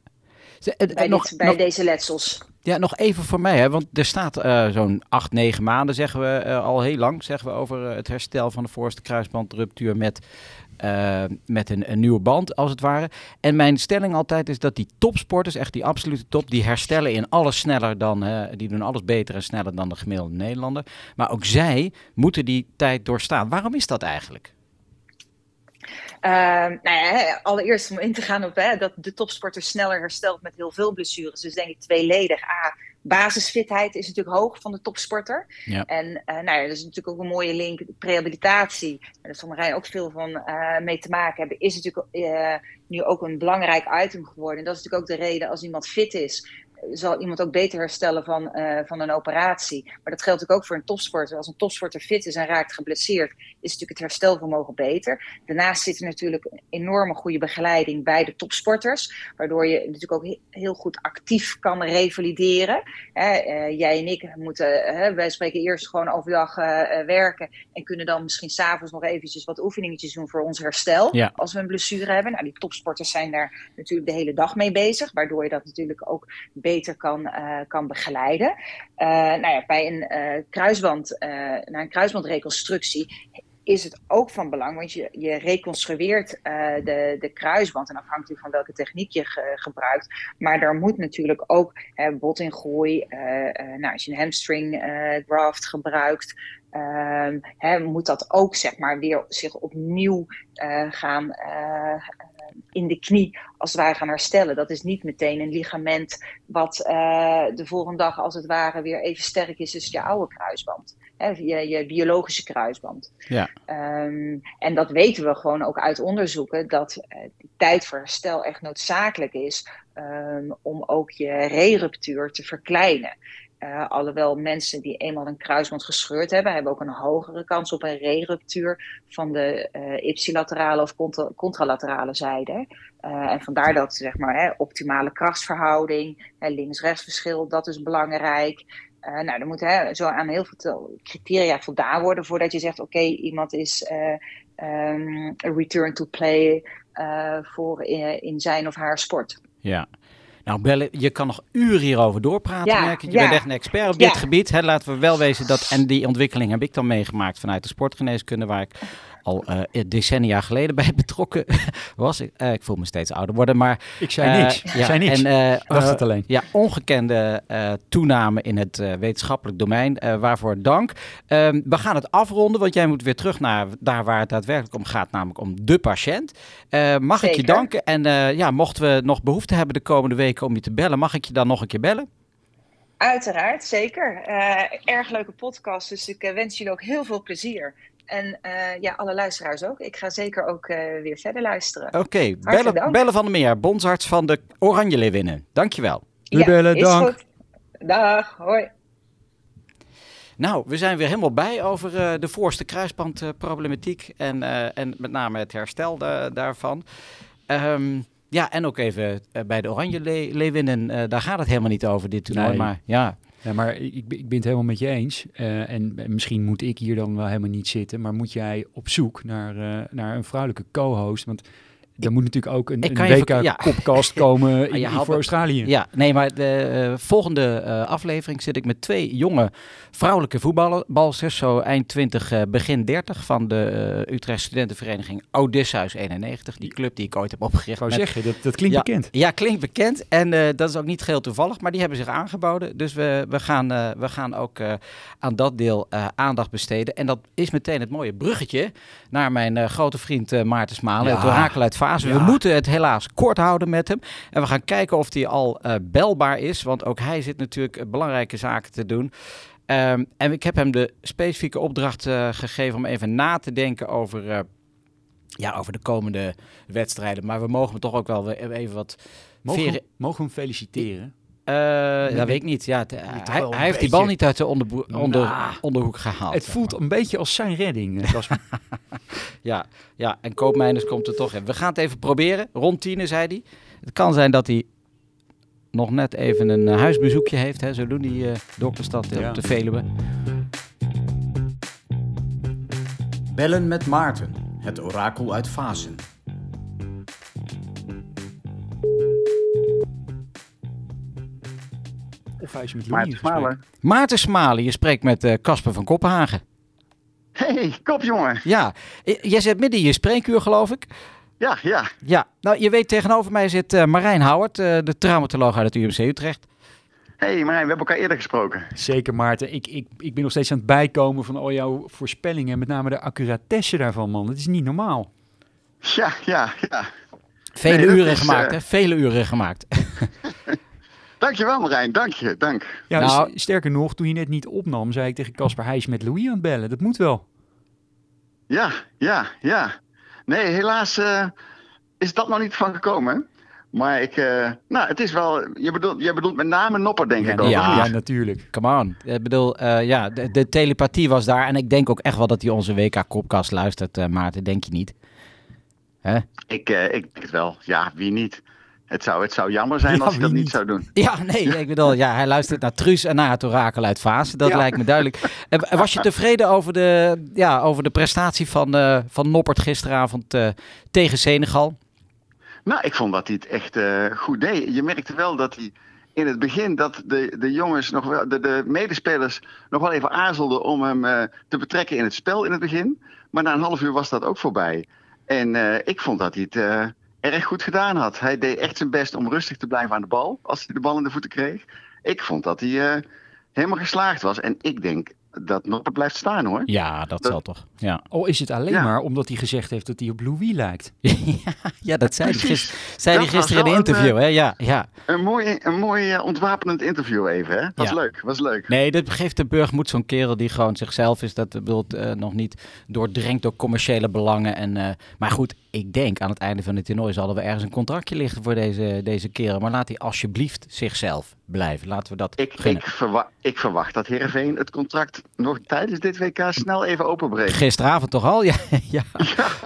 Bij, nog, bij nog, deze letsels.
Ja, nog even voor mij, hè, want er staat uh, zo'n acht, negen maanden, zeggen we uh, al heel lang, zeggen we over het herstel van de voorste kruisbandruptuur met uh, met een, nieuwe band, als het ware. En mijn stelling altijd is dat die topsporters, echt die absolute top, die herstellen in alles sneller dan, uh, die doen alles beter en sneller dan de gemiddelde Nederlander. Maar ook zij moeten die tijd doorstaan. Waarom is dat eigenlijk?
Uh, nou ja, allereerst om in te gaan op hè, dat de topsporter sneller herstelt met heel veel blessures. Dus denk ik tweeledig. A, basisfitheid is natuurlijk hoog van de topsporter. Ja. En uh, nou ja, dat is natuurlijk ook een mooie link. Rehabilitatie, daar zal Marijn ook veel van uh, mee te maken hebben, is natuurlijk uh, nu ook een belangrijk item geworden. En dat is natuurlijk ook de reden als iemand fit is, zal iemand ook beter herstellen van, uh, van een operatie. Maar dat geldt natuurlijk ook voor een topsporter. Als een topsporter fit is en raakt geblesseerd, is natuurlijk het herstelvermogen beter. Daarnaast zit er natuurlijk een enorme goede begeleiding bij de topsporters, waardoor je natuurlijk ook heel goed actief kan revalideren. Hè, uh, jij en ik moeten, uh, wij spreken eerst gewoon overdag werken en kunnen dan misschien s'avonds nog eventjes wat oefeningetjes doen voor ons herstel. Ja. Als we een blessure hebben. Nou, die topsporters zijn daar natuurlijk de hele dag mee bezig, waardoor je dat natuurlijk ook beter kan, uh, kan begeleiden. Uh, nou ja, bij een uh, kruisband, na een kruisbandreconstructie is het ook van belang, want je, je reconstrueert de, de kruisband en afhankelijk van welke techniek je ge, gebruikt. Maar daar moet natuurlijk ook botingroei, nou, als je een hamstring graft gebruikt, ehm, moet dat ook zeg maar weer zich opnieuw gaan in de knie als het ware gaan herstellen. Dat is niet meteen een ligament wat uh, de volgende dag als het ware weer even sterk is als je oude kruisband. Hè, je, je biologische kruisband. Ja. Um, en dat weten we gewoon ook uit onderzoeken, dat uh, die tijd voor herstel echt noodzakelijk is um, om ook je re-ruptuur te verkleinen. Uh, alhoewel mensen die eenmaal een kruisband gescheurd hebben, hebben ook een hogere kans op een re-ruptuur van de uh, ipsilaterale of contra contralaterale zijde. Uh, en vandaar dat zeg maar, hè, optimale krachtsverhouding, links-rechts verschil, dat is belangrijk. nou, er moet hè, zo aan heel veel criteria voldaan worden voordat je zegt: oké, iemand is um, return to play voor in, in, zijn of haar sport.
Ja. Nou, Belle, je kan nog uren hierover doorpraten. Ja, merk je. bent echt een expert op dit gebied. Hè. Laten we wel wezen dat, en die ontwikkeling heb ik dan meegemaakt vanuit de sportgeneeskunde, waar ik al uh, decennia geleden bij <laughs> betrokken was. Ik, uh, ik voel me steeds ouder worden, maar...
Ik zei niks. Uh, ja, zei niks. En, Dacht het alleen.
Ja, ongekende toename in het wetenschappelijk domein. waarvoor dank. Ehm, we gaan het afronden, want jij moet weer terug naar daar waar het daadwerkelijk om gaat, namelijk om de patiënt. mag ik je danken? En ja, mochten we nog behoefte hebben de komende weken om je te bellen, mag ik je dan nog een keer bellen?
Uiteraard, zeker. erg leuke podcast, dus ik wens jullie ook heel veel plezier. En uh, ja, alle luisteraars ook. Ik ga zeker ook uh, weer verder luisteren.
Oké, okay. bellen, bellen, van der Meer, bondsarts van de Oranje Leeuwinnen. Dankjewel.
Ja, bellen, dank. Goed.
Dag, hoi.
Nou, we zijn weer helemaal bij over uh, de voorste kruisbandproblematiek en, en met name het herstel daarvan. Um, ja, en ook even bij de Oranje Le Leeuwinnen, daar gaat het helemaal niet over dit toernooi, nee. maar ja...
Ja, maar ik, ik ben het helemaal met je eens. Uh, en misschien moet ik hier dan wel helemaal niet zitten. Maar moet jij op zoek naar, uh, naar een vrouwelijke co-host? Want er moet natuurlijk ook een, een WK-kopkast ja. <laughs> komen in, voor Australië.
Ja, nee, maar de uh, volgende uh, aflevering zit ik met twee jonge vrouwelijke voetbalsters. Zo eind 20, uh, begin 30 van de Utrecht Studentenvereniging Odysseus 91. Die club die ik ooit heb opgericht. Ik
zeggen, dat, dat klinkt
ja,
bekend.
Ja, klinkt bekend. En dat is ook niet geheel toevallig, maar die hebben zich aangeboden. Dus we, we, gaan, we gaan ook aan dat deel aandacht besteden. En dat is meteen het mooie bruggetje naar mijn grote vriend Maarten Smalen, ja. orakel uit we moeten het helaas kort houden met hem. En we gaan kijken of hij al uh, belbaar is. Want ook hij zit natuurlijk belangrijke zaken te doen. Um, en ik heb hem de specifieke opdracht uh, gegeven om even na te denken over, uh, ja, over de komende wedstrijden. Maar we mogen hem toch ook wel even wat...
Mogen, mogen we hem feliciteren?
Uh, dat weet ik niet. Ja, het, hij, hij heeft die bal niet uit de onder, onder, nah, onderhoek gehaald.
Het voelt een beetje als zijn redding. <laughs>
ja, ja, en Koopmeiners komt er toch in. We gaan het even proberen. Rond tien, zei hij. Het kan zijn dat hij nog net even een uh, huisbezoekje heeft. Hè. Zo doen die uh, dokterstad ja. op de Veluwe. Bellen met Maarten, het orakel uit Fasen.
Of hij is met
Maarten Smalen.
Maarten Smalen, je spreekt met Casper uh, van Koppenhagen.
Hey, kopjongen.
Ja, jij zit midden in je spreekuur, geloof ik.
Ja, ja.
Ja, nou, je weet, tegenover mij zit uh, Marijn Houwert, uh, de traumatoloog uit het UMC Utrecht.
hey, Marijn, we hebben elkaar eerder gesproken.
Zeker, Maarten. Ik, ik, ik ben nog steeds aan het bijkomen van al jouw voorspellingen. Met name de accuratesse daarvan, man. Dat is niet normaal.
Ja, ja, ja.
Vele nee, uren is, gemaakt, uh... hè? Vele uren gemaakt. <laughs>
Dankjewel Marijn, dank je, dank.
Ja, nou, sterker nog, toen je net niet opnam, zei ik tegen Casper, hij is met Louis aan het bellen. Dat moet wel.
Ja, ja, ja. Nee, helaas uh, is dat nog niet van gekomen. Maar ik, uh, nou, het is wel, je bedoelt, je bedoelt met name Nopper, denk
ja,
ik ook.
Ja, ja, natuurlijk. Come on. Ik bedoel, uh, ja, de, de, telepathie was daar. En ik denk ook echt wel dat hij onze WK-kopkast luistert, Maarten. Denk je niet?
Hè? Ik, ik denk het wel. Ja, wie niet? Het zou, het zou jammer zijn ja, als hij dat niet, zou doen. <laughs>
Ja, nee, ik bedoel, ja, hij luistert naar Truus en naar het orakel uit Fase. Dat ja. lijkt me duidelijk. <laughs> En was je tevreden over de, ja, over de prestatie van, uh, van Noppert gisteravond uh, tegen Senegal?
Nou, ik vond dat hij het echt uh, goed deed. Je merkte wel dat hij in het begin dat de, de jongens nog wel, de, de medespelers nog wel even aarzelden om hem te betrekken in het spel in het begin. Maar na een half uur was dat ook voorbij. En ik vond dat hij het erg goed gedaan had. Hij deed echt zijn best om rustig te blijven aan de bal als hij de bal in de voeten kreeg. Ik vond dat hij uh, helemaal geslaagd was. En ik denk dat Noppert blijft staan hoor.
Ja, dat, dat zal toch. Ja.
Oh, is het alleen ja. maar omdat hij gezegd heeft dat hij op Louis lijkt? <laughs>
ja, dat zei hij gisteren, zei hij gisteren in een interview. Een, hè? Ja, ja.
Een mooi, een mooi uh, ontwapenend interview even. Hè? Was ja. leuk, was leuk.
Nee, dat geeft de burg moet zo'n kerel die gewoon zichzelf is. Dat wil uh, nog niet doordrenkt door commerciële belangen. En, uh, maar goed, ik denk aan het einde van het toernooi zal wel ergens een contractje liggen voor deze, deze kerel. Maar laat hij alsjeblieft zichzelf blijven. Laten we dat
Ik,
gunnen.
ik, verwa- ik verwacht dat Heerenveen het contract nog tijdens dit WK snel even openbreekt.
Gisteravond toch al? <laughs> Ja, ja.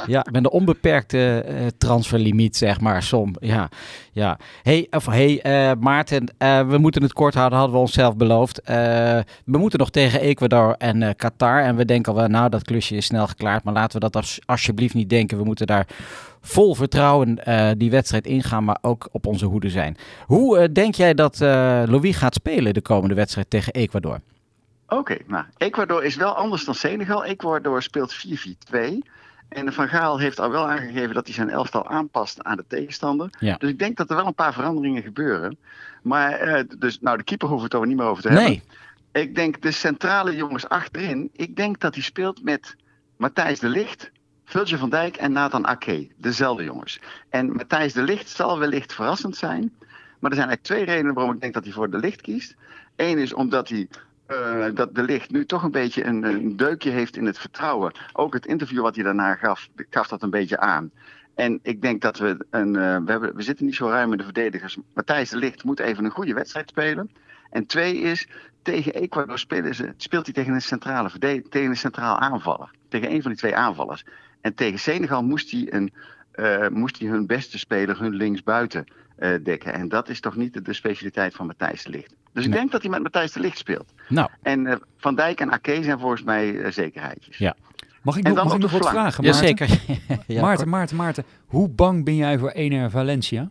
ja met een onbeperkte eh, transferlimiet, zeg maar, som. Ja, ja. Hey, of, hey eh, Maarten, eh, we moeten het kort houden, hadden we onszelf beloofd. We moeten nog tegen Ecuador en Qatar. En we denken al wel, nou, dat klusje is snel geklaard. Maar laten we dat als, alsjeblieft niet denken. We moeten daar vol vertrouwen eh, die wedstrijd ingaan, maar ook op onze hoede zijn. Hoe eh, denk jij dat eh, Louis gaat spelen de komende wedstrijd tegen Ecuador?
Oké, nou, Ecuador is wel anders dan Senegal. Ecuador speelt 4-4-2. En Van Gaal heeft al wel aangegeven dat hij zijn elftal aanpast aan de tegenstander.
Ja.
Dus ik denk dat er wel een paar veranderingen gebeuren. Maar, dus, nou, de keeper hoeven we het er niet meer over te
Nee.
hebben. Ik denk de centrale jongens achterin. Ik denk dat hij speelt met Matthijs de Licht, Virgil van Dijk en Nathan Ake. Dezelfde jongens. En Matthijs de Licht zal wellicht verrassend zijn. Maar er zijn eigenlijk twee redenen waarom ik denk dat hij voor de Licht kiest. Eén is omdat hij eh, dat de licht nu toch een beetje een, een deukje heeft in het vertrouwen. Ook het interview wat hij daarna gaf, gaf dat een beetje aan. En ik denk dat we een. eh, we, hebben, we zitten niet zo ruim in de verdedigers. Matthijs de Licht moet even een goede wedstrijd spelen. En twee is, tegen Ecuador spelen ze, speelt hij tegen een centrale verdediger, tegen een centraal aanvaller. Tegen een van die twee aanvallers. En tegen Senegal moest hij, een, eh, moest hij hun beste speler, hun linksbuiten, eh, dekken. En dat is toch niet de, de specialiteit van Matthijs de Licht. Dus ik
Nee.
denk dat hij met Matthijs de Licht speelt.
Nou,
En eh, Van Dijk en Ake zijn volgens mij zekerheidjes.
Ja.
Mag ik
En
nog,
dan
mag ik nog wat vragen, Maarten?
jazeker. <laughs> ja, <laughs>
Maarten. Maarten, Maarten. Hoe bang ben jij voor Ener Valencia?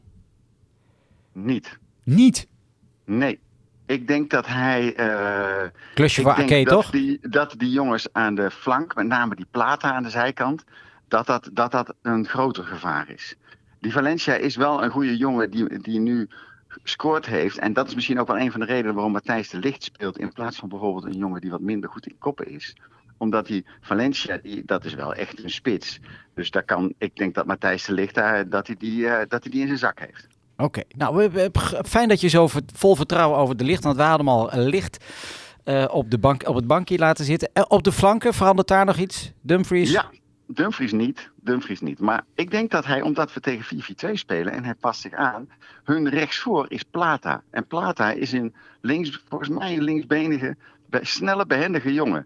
Niet.
Niet.
Nee. Ik denk dat hij. eh,
Klusje voor
dat
toch?
Die, dat die jongens aan de flank, met name die Plata aan de zijkant, dat dat, dat, dat een groter gevaar is. Die Valencia is wel een goede jongen die, die nu gescoord heeft. En dat is misschien ook wel een van de redenen waarom Matthijs de Licht speelt. In plaats van bijvoorbeeld een jongen die wat minder goed in koppen is. Omdat die Valencia, die, dat is wel echt een spits. Dus daar kan, ik denk dat Matthijs de Licht daar, dat hij die, eh, dat hij die in zijn zak heeft.
Oké, nou fijn dat je zo vol vertrouwen over de licht, want we hadden hem al eh, licht eh, op, de bank, op het bankje laten zitten. Eh, op de flanken verandert daar nog iets? Dumfries?
Ja, Dumfries niet. Dumfries niet. Maar ik denk dat hij, omdat we tegen 4-4-2 spelen en hij past zich aan, hun rechtsvoor is Plata. En Plata is een links, volgens mij een linksbenige, be- snelle, behendige jongen.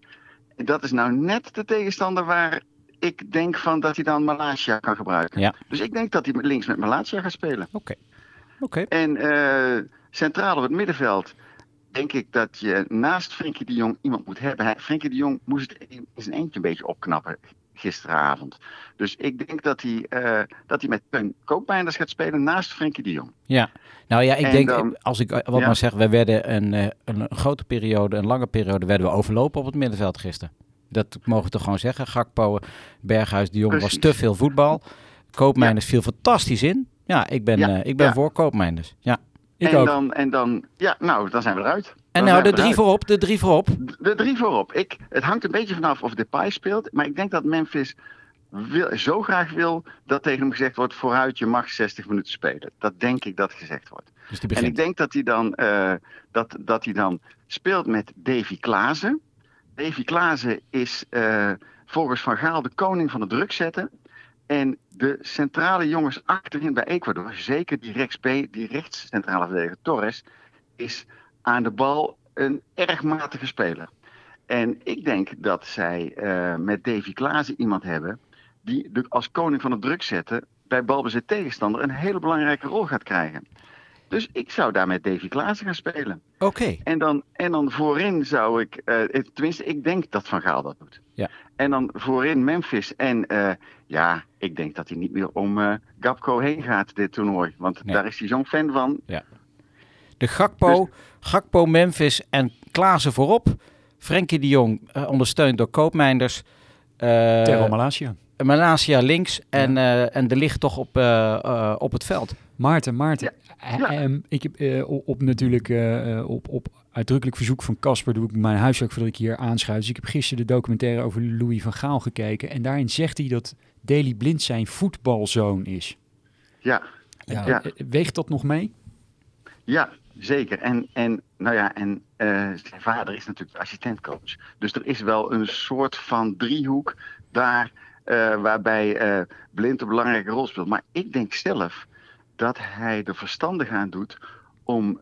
En dat is nou net de tegenstander waar ik denk van dat hij dan Malasia kan gebruiken.
Ja.
Dus ik denk dat hij links met Malasia gaat spelen.
Oké.
En eh, centraal op het middenveld denk ik dat je naast Frenkie de Jong iemand moet hebben. Frenkie de Jong moest het in zijn eentje een beetje opknappen gisteravond. Dus ik denk dat hij, eh, dat hij met Teun Koopmeiners gaat spelen naast Frenkie de Jong.
Ja, nou ja, ik
En
denk,
dan-
als ik wat
Ja.
maar zeg, we werden een, eh, een, grote periode, een lange periode, werden we overlopen op het middenveld gisteren. Dat mogen we toch gewoon zeggen. Gakpo, Berghuis, de Jong was te veel voetbal. Koopmeiners viel fantastisch in. Ja, ik ben,
Ja,
eh, ik ben
ja.
voor Koopmeiners. Ja.
Ik
en,
ook.
Dan, en dan, ja, nou, dan zijn we eruit.
En
Dan
nou, de drie
eruit.
voorop, de drie voorop.
De drie voorop. Ik, het hangt een beetje vanaf of Depay speelt. Maar ik denk dat Memphis wil, zo graag wil dat tegen hem gezegd wordt... vooruit, je mag 60 minuten spelen. Dat denk ik dat gezegd wordt.
Dus
En ik denk dat hij dan, eh, dat, dat hij dan speelt met Davy Klaassen. Davy Klaassen is eh, volgens Van Gaal de koning van het druk zetten. En de centrale jongens achterin bij Ecuador, zeker die, rechts die rechtscentrale verdediger Torres, is aan de bal een erg matige speler. En ik denk dat zij eh, met Davy Klaassen iemand hebben die als koning van het druk zetten bij balbezit tegenstander een hele belangrijke rol gaat krijgen. Dus ik zou daar met Davy Klaassen gaan spelen.
Oké.
En dan, en dan voorin zou ik, eh, tenminste, ik denk dat Van Gaal dat doet.
Ja.
En dan voorin Memphis. En eh, ja, ik denk dat hij niet meer om eh Gapco heen gaat, dit toernooi. Want
Nee.
daar is hij zo'n fan van.
De Gakpo,
Dus-
Gakpo, Memphis en Klaassen voorop. Frenkie de Jong eh, ondersteund door Koopmeiners. Eh
Terro Malasia.
Malasia links en, eh, en de licht toch op, op het veld.
Maarten, Maarten.
Ja.
eh, ehm, ik heb eh, op, natuurlijk eh, op, op uitdrukkelijk verzoek van Casper doe ik mijn huiswerk voordat ik hier aanschuif. Dus ik heb gisteren de documentaire over Louis van Gaal gekeken. En daarin zegt hij dat Daley Blind zijn voetbalzoon is.
Ja,
Ja,
Ja.
Weegt dat nog mee?
ja zeker. En, en, nou ja, en zijn vader is natuurlijk assistentcoach. Dus er is wel een soort van driehoek daar waarbij Blind een belangrijke rol speelt. Maar ik denk zelf dat hij er verstandig aan doet om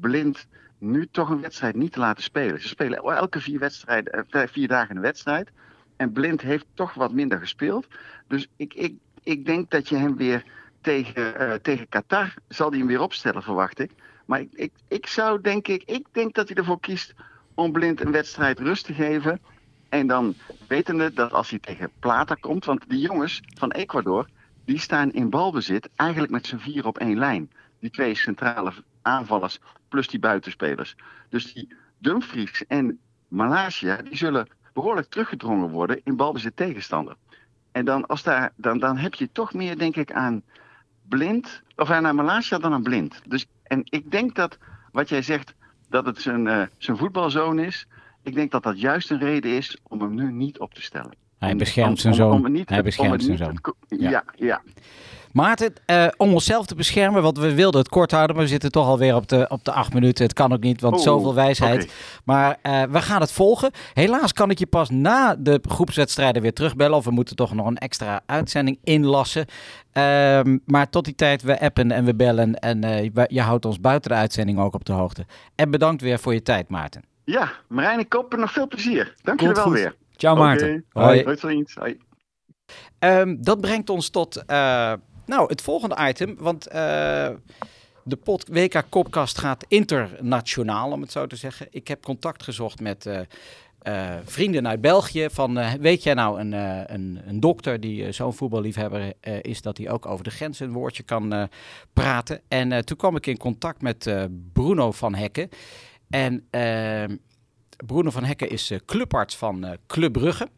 Blind nu toch een wedstrijd niet te laten spelen. Ze spelen elke vier, wedstrijden, vier dagen een wedstrijd. En Blind heeft toch wat minder gespeeld. Dus ik, ik, ik denk dat je hem weer tegen, uh, tegen Qatar zal hij hem weer opstellen, verwacht ik. Maar ik, ik, ik zou denk ik, ik denk dat hij ervoor kiest om Blind een wedstrijd rust te geven. En dan wetende dat als hij tegen Plata komt, want die jongens van Ecuador, die staan in balbezit eigenlijk met z'n vier op één lijn. Die twee centrale aanvallers plus die buitenspelers. Dus die Dumfries en Malaysia, die zullen behoorlijk teruggedrongen worden in balbezit tegenstander. En dan, als daar, dan, dan heb je toch meer, denk ik, aan blind, of aan Malaysia dan aan blind. Dus, en ik denk dat wat jij zegt, dat het zijn, uh, zijn voetbalzoon is, ik denk dat dat juist een reden is om hem nu niet op te stellen.
Hij beschermt zijn zoon. Hij beschermt zijn zoon.
Ja, ja.
Maarten, uh, om onszelf te beschermen, want we wilden het kort houden, maar we zitten toch alweer op de, op de acht minuten. Het kan ook niet, want oh, zoveel wijsheid. Maar uh, we gaan het volgen. Helaas kan ik je pas na de groepswedstrijden weer terugbellen, of we moeten toch nog een extra uitzending inlassen. Uh, maar tot die tijd, we appen en we bellen en uh, je houdt ons buiten de uitzending ook op de hoogte. En bedankt weer voor je tijd, Maarten.
Ja, Marijn en Koppen, nog veel plezier. Dank je wel weer.
Ciao Maarten.
Hoi. Hoi.
Um, dat brengt ons tot nou, het volgende item, want uh, de pot WK Kopkast gaat internationaal, om het zo te zeggen. Ik heb contact gezocht met uh, uh, vrienden uit België. Van, weet jij nou een, een, een dokter die zo'n voetballiefhebber is, dat hij ook over de grens een woordje kan praten? En toen kwam ik in contact met Bruno van Hekken. En ehm, Bruno van Hekken is clubarts van Club Brugge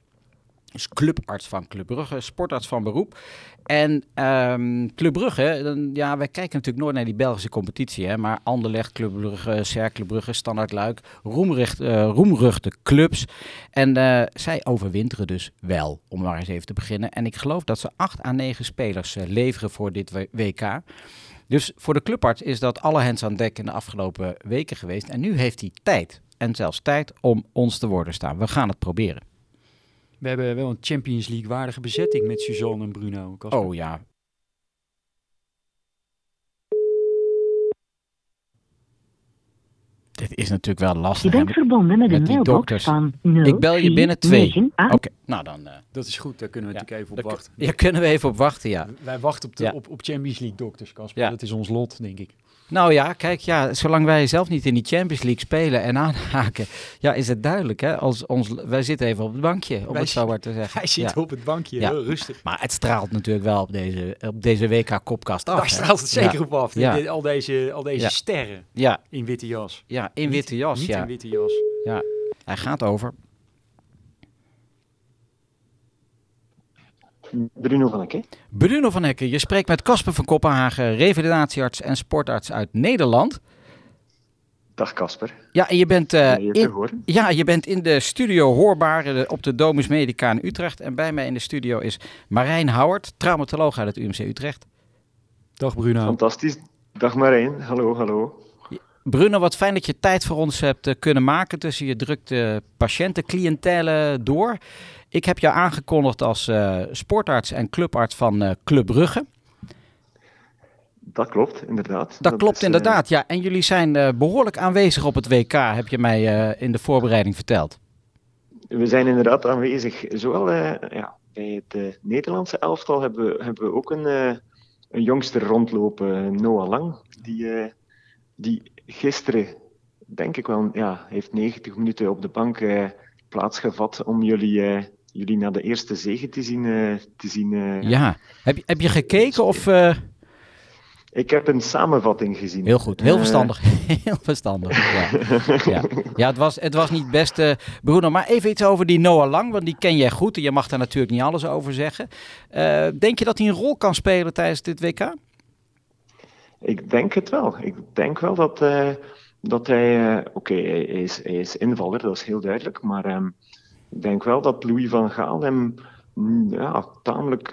is clubarts van Club Brugge, sportarts van beroep. En um, Club Brugge, dan, ja, wij kijken natuurlijk nooit naar die Belgische competitie. Hè, maar Anderlecht, Club Brugge, Cercle Brugge, Standard Luik, roemruchte, uh, clubs. En zij overwinteren dus wel, om maar eens even te beginnen. En ik geloof dat ze 8 à 9 spelers leveren voor dit WK. Dus voor de clubarts is dat alle hens aan dek in de afgelopen weken geweest. En nu heeft hij tijd. En zelfs tijd om ons te worden staan. We gaan het proberen.
We hebben wel een Champions League waardige bezetting met Suzanne en Bruno.
Kasper. Oh ja. Dit is natuurlijk wel lastig.
Je bent verbonden met, met een mailbox van 0,
Ik bel je binnen twee. Oké, nou dan... Uh,
dat is goed, daar kunnen we ja, natuurlijk even op wachten.
Ja, kunnen we even op wachten, ja.
Wij wachten op, de, ja. op, op Champions League dokters, Casper. Ja. Dat is ons lot, denk ik.
Nou ja, kijk, ja, zolang wij zelf niet in die Champions League spelen en aanhaken, ja, is het duidelijk. Hè? Als ons, wij zitten even op het bankje, om wij het zo maar te zeggen. <laughs>
Hij zit op het bankje, heel rustig.
Maar het straalt natuurlijk wel op deze, op deze WK-kopkast af.
Daar straalt het zeker op af. Al deze, al deze sterren
ja.
in witte jas.
Ja, in witte jas,
niet
ja.
in witte jas.
Ja, hij gaat over
Bruno van Hekken.
Bruno van Hekken, je spreekt met Casper van Kopenhagen, revalidatiearts en sportarts uit Nederland.
Dag Casper.
Ja, en je bent, uh, in, ja, je bent in de studio hoorbaar uh, op de Domus Medica in Utrecht. En bij mij in de studio is Marijn Howard, traumatoloog uit het UMC Utrecht.
Dag Bruno.
Fantastisch. Dag Marijn. Hallo, hallo.
Bruno, wat fijn dat je tijd voor ons hebt uh, kunnen maken tussen je drukte patiëntencliëntelen door. Ik heb jou aangekondigd als uh, sportarts en clubarts van uh, Club Brugge.
Dat klopt, inderdaad.
Dat, dat klopt, is, inderdaad, ja. En jullie zijn behoorlijk aanwezig op het WK, heb je mij in de voorbereiding verteld.
We zijn inderdaad aanwezig. Zowel ja, bij het Nederlandse elftal hebben we, hebben we ook een, een jongster rondlopen, Noah Lang. Die, die gisteren, denk ik wel, ja, heeft 90 minuten op de bank plaatsgevat om jullie jullie naar de eerste zegen te zien. Te zien uh,
ja, heb je, heb je gekeken of... Uh...
Ik heb een samenvatting gezien.
Heel goed, heel verstandig. <laughs> heel verstandig. Ja, <laughs> ja. ja het, was, het was niet best, uh, Bruno. Maar even iets over die Noah Lang, want die ken jij goed. En je mag daar natuurlijk niet alles over zeggen. Uh, denk je dat hij een rol kan spelen tijdens dit WK?
Ik denk het wel. Ik denk wel dat, dat hij... Oké, okay, hij, is, hij is invaller, dat is heel duidelijk. Maar um, ik denk wel dat Louis van Gaal hem mm, ja, tamelijk.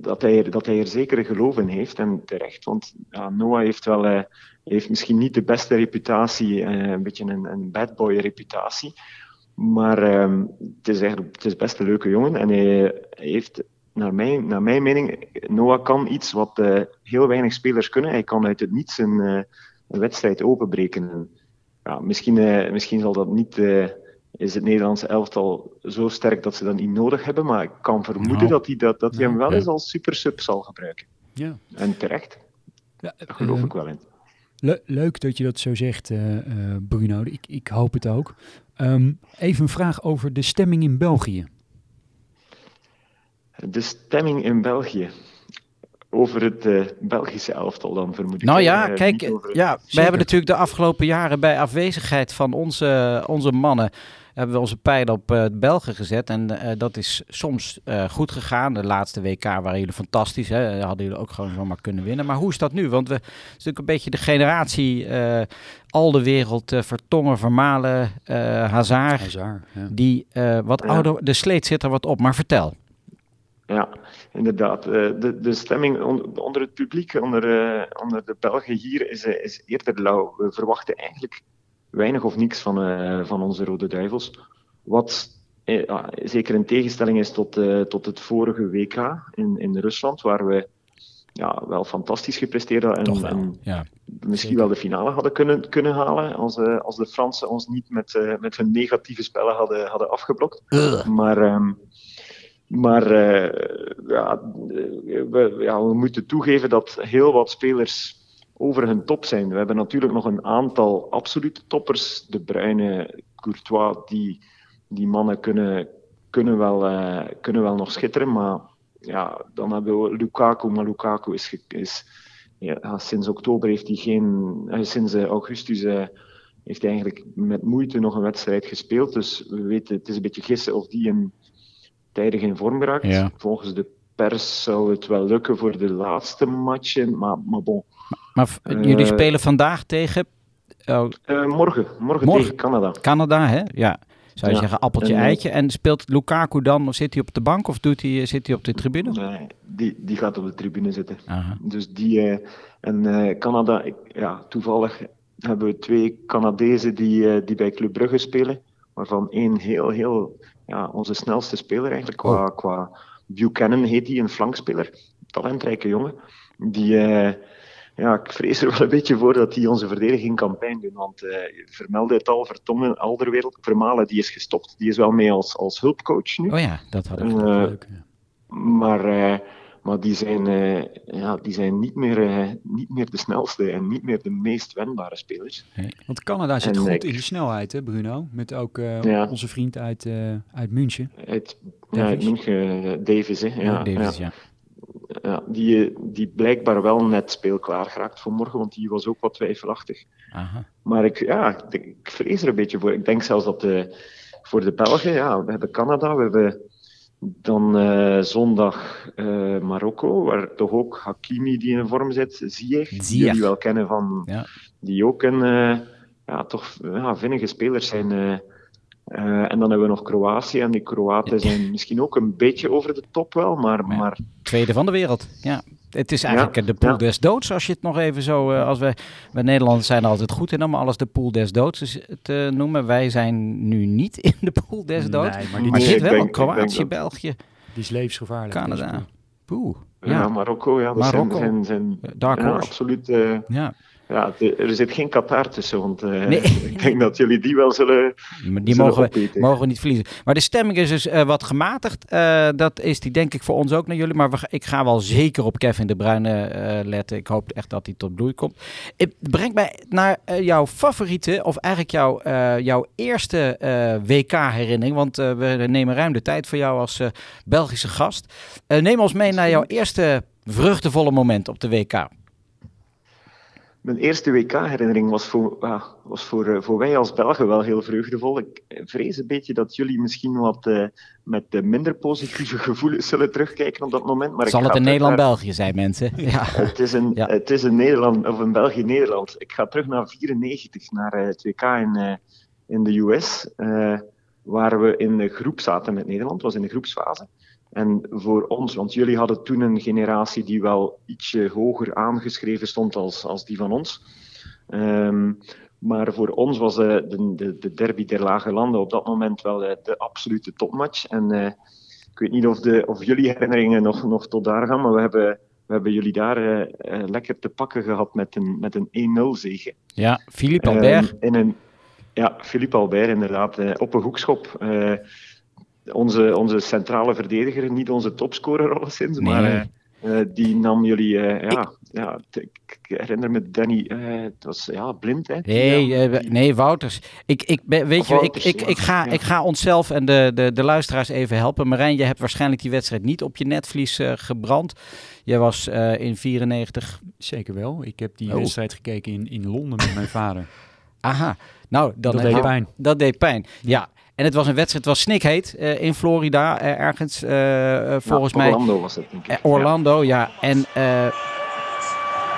Dat, hij, dat hij er zeker geloof in heeft en terecht. Want Noah heeft wel. Uh, heeft misschien niet de beste reputatie, uh, een beetje een, een bad boy reputatie. Maar ehm, het, is eigenlijk, het is best een leuke jongen. En hij, heeft, naar mijn, naar mijn mening, Noah kan iets wat heel weinig spelers kunnen. Hij kan uit het niets een, een wedstrijd openbreken. En, ja, misschien, misschien zal dat niet is het Nederlandse elftal zo sterk dat ze dat niet nodig hebben. Maar ik kan vermoeden nou. dat hij, dat, hem wel eens als super sub zal gebruiken. Ja. En terecht. Ja, Daar geloof uh, ik wel in.
Le leuk dat je dat zo zegt, uh, uh, Bruno. Ik, ik hoop het ook. Um, even een vraag over de stemming in België.
De stemming in België. Over het uh, Belgische elftal dan, vermoed ik.
Nou ja, kijk, ja, we hebben natuurlijk de afgelopen jaren bij afwezigheid van onze, onze mannen hebben we onze pijlen op uh, Belgen gezet. En uh, dat is soms uh, goed gegaan. De laatste WK waren jullie fantastisch. Hè? Hadden jullie ook gewoon zomaar kunnen winnen. Maar hoe is dat nu? Want we, het is natuurlijk een beetje de generatie al de wereld, Vertongen, Vermalen, Hazard. Hazard ja. Die wat ja. ouder, de sleet zit er wat op. Maar vertel.
Ja, inderdaad. De, de stemming onder het publiek, onder, onder de Belgen hier, is, is eerder lauw. We verwachten eigenlijk weinig of niks van, uh, van onze Rode Duivels. Wat eh, zeker een tegenstelling is tot, uh, tot het vorige WK in, in Rusland, waar we ja, wel fantastisch gepresteerd hadden en, en ja. misschien zeker. wel de finale hadden kunnen, kunnen halen als, als de Fransen ons niet met, met hun negatieve spellen hadden, hadden afgeblokt. Maar, um, maar ja, we, ja, we moeten toegeven dat heel wat spelers over hun top zijn. We hebben natuurlijk nog een aantal absolute toppers. De Bruyne, Courtois, die, die mannen kunnen, kunnen, wel, uh, kunnen wel nog schitteren. Maar ja, dan hebben we Lukaku. Maar Lukaku is, is ja, sinds oktober heeft hij geen... Uh, sinds uh, augustus heeft hij eigenlijk met moeite nog een wedstrijd gespeeld. Dus we weten, het is een beetje gissen of die in tijdig in vorm geraakt. Ja. Volgens de pers zou het wel lukken voor de laatste matchen. Maar, maar bon
maar jullie eh, spelen vandaag tegen...
Oh. Uh, morgen, morgen, tegen Canada.
Canada, hè? Ja. Zou je zeggen appeltje, en, eitje. En speelt Lukaku dan, of zit hij op de bank of doet hij, zit hij op de tribune?
Nee, die, die gaat op de tribune zitten. Aha. Dus die, uh, en uh, Canada, ik, ja, toevallig hebben we twee Canadezen die, uh, die bij Club Brugge spelen. Waarvan één heel, heel, ja, onze snelste speler eigenlijk, qua, oh. qua Buchanan heet hij, een flankspeler. Talentrijke jongen. Die, ja, ik vrees er wel een beetje voor dat hij onze verdediging kan pijn doen. Want uh, vermeldde het al, Vertongen, Alderwereld, Vermalen, die is gestopt. Die is wel mee als, als hulpcoach nu.
Oh ja, dat had ik uh, leuk. Ja.
Maar, uh, maar die, zijn, ja, die zijn niet meer, niet meer de snelste en niet meer de meest wendbare spelers.
Nee. Want Canada zit en, goed in de snelheid, hè Bruno? Met ook ja. onze vriend uit, uit München.
Uit, ja, uit München, Davis. Hè? Ja, Davis, ja ja, die, die blijkbaar wel net speelklaar geraakt voor morgen, want die was ook wat twijfelachtig. Aha. Maar ik, ja, ik vrees er een beetje voor. Ik denk zelfs dat de, voor de Belgen, ja, we hebben Canada, we hebben dan uh, zondag uh, Marokko, waar toch ook Hakimi die in vorm zit, Ziyech, die jullie wel kennen van, ja. die ook een, uh, ja, toch ja, vinnige spelers zijn en dan hebben we nog Kroatië. En die Kroaten zijn misschien ook een beetje over de top wel, maar... maar...
Tweede van de wereld, ja. Het is eigenlijk ja, de pool ja. des doods, als je het nog even zo... Uh, als we, wij Nederlanders zijn er altijd goed in om alles de pool des doods te noemen. Wij zijn nu niet <laughs> in de pool des doods. Nee, maar, die maar zit wel denk, Kroatië, België.
Die is levensgevaarlijk.
Canada. Poeh.
Ja, ja Marokko, ja. Dat Marokko. zijn, zijn, zijn Dark Horse. absoluut... Uh, ja. Ja, er zit geen Qatar tussen, want uh, nee. <laughs> ik denk dat jullie die wel zullen.
Maar die zullen mogen, we, mogen we niet verliezen. Maar de stemming is dus uh, wat gematigd. Uh, dat is die denk ik voor ons ook naar jullie. Maar we, ik ga wel zeker op Kevin de Bruyne letten. Ik hoop echt dat hij tot bloei komt. Het brengt mij naar jouw favoriete, of eigenlijk jouw, jouw eerste WK-herinnering. Want we nemen ruim de tijd voor jou als Belgische gast. neem ons mee naar jouw eerste vruchtenvolle moment op de WK.
Mijn eerste WK-herinnering was, voor, ah, was voor, uh, voor wij als Belgen wel heel vreugdevol. Ik vrees een beetje dat jullie misschien wat uh, met de minder positieve <laughs> gevoelens zullen terugkijken op dat moment. Maar
Zal het een Nederland-België zijn, mensen? <laughs> Ja.
Het is een, ja. het is een Nederland, of een België-Nederland. Ik ga terug naar 94, naar uh, het WK in, in de US, waar we in de groep zaten met Nederland. was in de groepsfase. En voor ons, want jullie hadden toen een generatie die wel ietsje hoger aangeschreven stond als, als die van ons. Um, Maar voor ons was de, de, de, derby der lage landen op dat moment wel de absolute topmatch. En ik weet niet of, de, of jullie herinneringen nog, nog tot daar gaan, maar we hebben we hebben jullie daar lekker te pakken gehad met een, met een 1-0 zege.
Ja, Philippe Albert.
Uh, in een, ja, Philippe Albert inderdaad, op een hoekschop. Onze, onze centrale verdediger, niet onze topscorer alleszins, nee. maar die nam jullie, ja, ja, ik herinner me Danny, uh, het was ja, blind hè?
Nee, nee Wouters. Ik, ik, weet je, ik, ik, ik, ga, ja. ik ga onszelf en de, de, de luisteraars even helpen. Marijn, je hebt waarschijnlijk die wedstrijd niet op je netvlies uh, gebrand. Jij was in 94.
Zeker wel. Ik heb die oh. wedstrijd gekeken in, in Londen met mijn vader. <laughs>
Aha. Nou, dan
dat deed je, pijn.
Dat deed pijn. Ja. En het was een wedstrijd, het was snikheet uh, in Florida, uh, ergens. Uh, volgens
ja,
mij.
Orlando was het, denk ik.
Orlando, ja. ja. En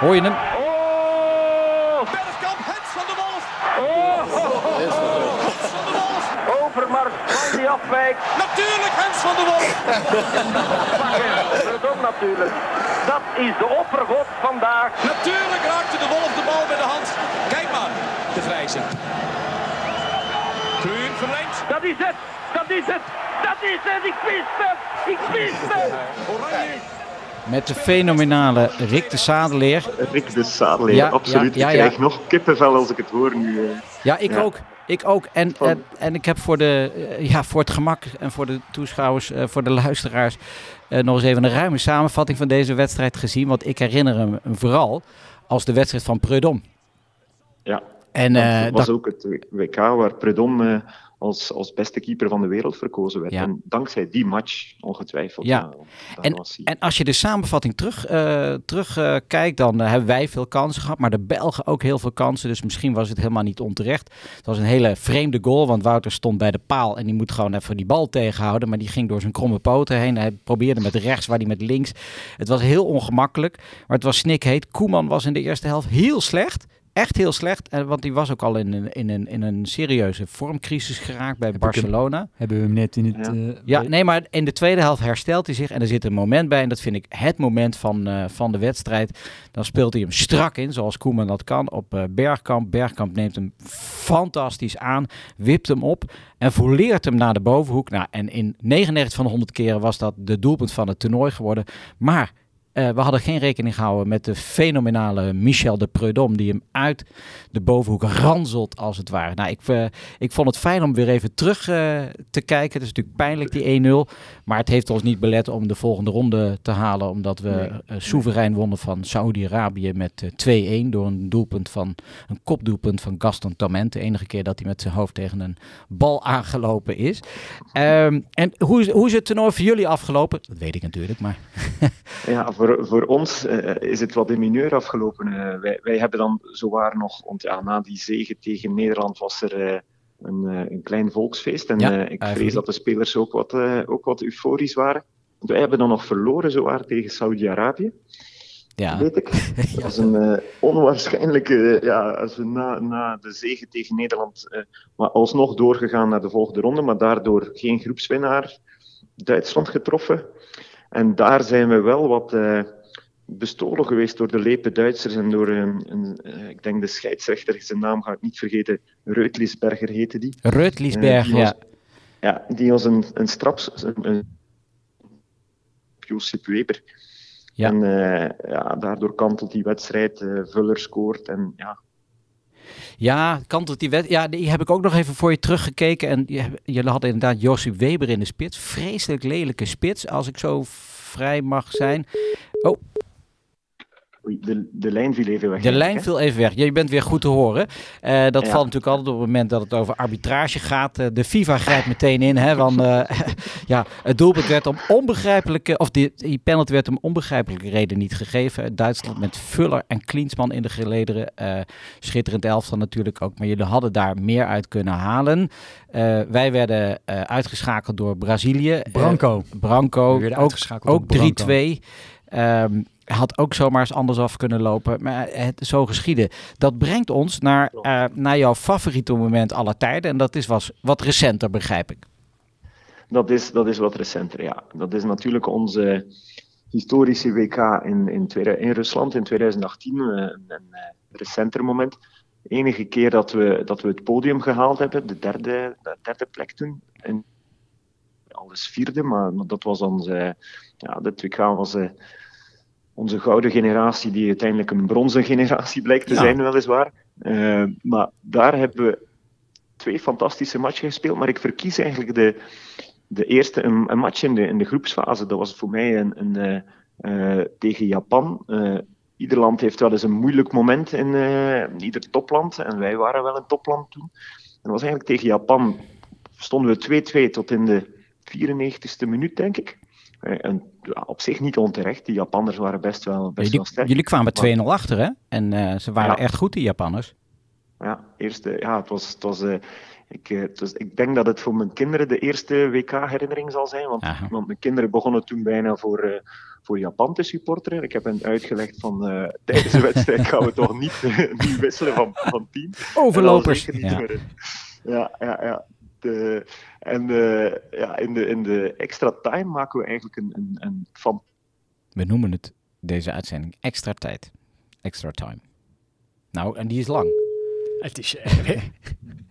Hoor je hem?
Oh! Bergkamp, Hens van de Wolf! Oh!
Hens van de Wolf! Overmars van die afwijk.
Natuurlijk Hens van de Wolf!
Pakken, natuurlijk. Dat is de oppergod vandaag.
Natuurlijk raakte de Wolf de bal bij de hand. Kijk maar, de Vrijzen.
Dat is het! Dat is het! Dat is het! Ik wist het! Ik wist het!
Oranje.
Met de fenomenale Rick de Sadeleer.
Rick de Sadeleer, ja, absoluut. Ja, ja, ik krijg nog kippenvel als ik het hoor nu.
Ja, ik ook. Ik ook. En, en, en, ik heb voor, de, ja, voor het gemak en voor de toeschouwers, voor de luisteraars, nog eens even een ruime samenvatting van deze wedstrijd gezien. Want ik herinner hem vooral als de wedstrijd van Prudhomme.
Ja,
en,
dat was ook het WK waar Prudhomme als, als beste keeper van de wereld verkozen werd. Ja. En dankzij die match, ongetwijfeld.
Ja. en, en als je de samenvatting terug, uh, terug uh, kijkt, dan uh, hebben wij veel kansen gehad, maar de Belgen ook heel veel kansen. Dus misschien was het helemaal niet onterecht. Het was een hele vreemde goal, want Wouter stond bij de paal en die moet gewoon even die bal tegenhouden. Maar die ging door zijn kromme poten heen. Hij probeerde met rechts, waar hij met links. Het was heel ongemakkelijk, maar het was snikheet. Koeman was in de eerste helft heel slecht echt heel slecht. Want die was ook al in een, in een, in een serieuze vormcrisis geraakt bij Barcelona.
Hem, hebben we hem net in het...
Ja. Uh, ja, nee, maar in de tweede helft herstelt hij zich. En er zit een moment bij. En dat vind ik het moment van, uh, van de wedstrijd. Dan speelt hij hem strak in, zoals Koeman dat kan, op uh, Bergkamp. Bergkamp neemt hem fantastisch aan. Wipt hem op. En volleert hem naar de bovenhoek. Nou, en in 99 van de 100 keren was dat de doelpunt van het toernooi geworden. Maar uh, we hadden geen rekening gehouden met de fenomenale Michel de Prudhomme, die hem uit de bovenhoek ranzelt, als het ware. Nou, ik, uh, ik vond het fijn om weer even terug uh, te kijken. Het is natuurlijk pijnlijk, die 1-0. Maar het heeft ons niet belet om de volgende ronde te halen, omdat we soeverein wonnen van Saudi-Arabië met 2-1 door een doelpunt van een kopdoelpunt van Gaston Tament. De enige keer dat hij met zijn hoofd tegen een bal aangelopen is. Um, en hoe is, hoe is het toernooi voor jullie afgelopen? Dat weet ik natuurlijk, maar.
ja, <laughs> voor, voor ons uh, is het wat in mineur afgelopen. Uh, wij, wij hebben dan zowaar nog, want ja, na die zege tegen Nederland was er uh, een, een, klein volksfeest. En ja, ik vrees dat de spelers ook wat, ook wat euforisch waren. Want wij hebben dan nog verloren zowaar tegen Saudi-Arabië.
Ja.
Weet ik. <laughs> Dat is een onwaarschijnlijke. ja, als we na, na de zege tegen Nederland. maar alsnog doorgegaan naar de volgende ronde, maar daardoor geen groepswinnaar Duitsland getroffen. En daar zijn we wel wat uh, bestolen geweest door de lepe Duitsers en door een, een uh, ik denk de scheidsrechter, zijn naam ga ik niet vergeten, Reutlisberger heette die.
Reutlisberger, uh, ja.
ja, die was een, een straps, een, Josip Weber. Ja. En ja, daardoor kantelt die wedstrijd, Vuller scoort en ja,
ja, kantelt die wet. Ja, die heb ik ook nog even voor je teruggekeken. En jullie hadden inderdaad Josip Weber in de spits. Vreselijk lelijke spits, als ik zo vrij mag zijn. Oh,
de, de lijn viel even weg.
De lijn viel even weg. Je bent weer goed te horen. Uh, dat ja. valt natuurlijk altijd op het moment dat het over arbitrage gaat. Uh, de FIFA grijpt meteen in. Hè, want uh, <laughs> ja, het doelpunt werd om onbegrijpelijke, of die, die penalty werd om onbegrijpelijke reden niet gegeven. Duitsland met Fuller en Klinsman in de gelederen. schitterend elftal natuurlijk ook. Maar jullie hadden daar meer uit kunnen halen. wij werden uitgeschakeld door Brazilië.
Branco.
Branco. Ook, ook 3-2. Um, had ook zomaar eens anders af kunnen lopen. Maar het zo geschieden. Dat brengt ons naar, uh, naar jouw favoriete moment aller tijden. En dat is was, wat recenter, begrijp ik.
Dat is, dat is wat recenter, ja. Dat is natuurlijk onze historische WK in, in, in Rusland in 2018. Een, een, een recenter moment. enige keer dat we, dat we het podium gehaald hebben, de derde, de derde plek toen. En alles vierde, maar, maar dat was onze, ja, de 2K was onze gouden generatie, die uiteindelijk een bronzen generatie blijkt te zijn, weliswaar. Uh, maar daar hebben we twee fantastische matchen gespeeld, maar ik verkies eigenlijk de, de eerste een, een match in de, in de groepsfase. Dat was voor mij een, een uh, tegen Japan ieder land heeft wel eens een moeilijk moment in ieder topland. En wij waren wel een topland toen. En dat was eigenlijk tegen Japan. Stonden we 2-2 tot in de 94ste minuut, denk ik. Eh, en op zich niet onterecht. Die Japanners waren best wel, best
jullie,
wel sterk.
Jullie kwamen 2-0 achter, hè? En uh, ze waren ja. echt goed, die Japanners.
Ja, eerste, ja het was... Het was uh, ik, dus ik denk dat het voor mijn kinderen de eerste WK-herinnering zal zijn. Want, want, mijn kinderen begonnen toen bijna voor, uh, voor Japan te supporteren. Ik heb hen uitgelegd van uh, <laughs> tijdens de wedstrijd gaan we toch niet, niet wisselen van, van team.
Overlopers.
Ja. ja, ja, ja. De, en uh, ja, in, de, in de extra time maken we eigenlijk een, een, een van.
We noemen het deze uitzending extra tijd. Extra time. Nou, en die is lang.
Het is. <laughs>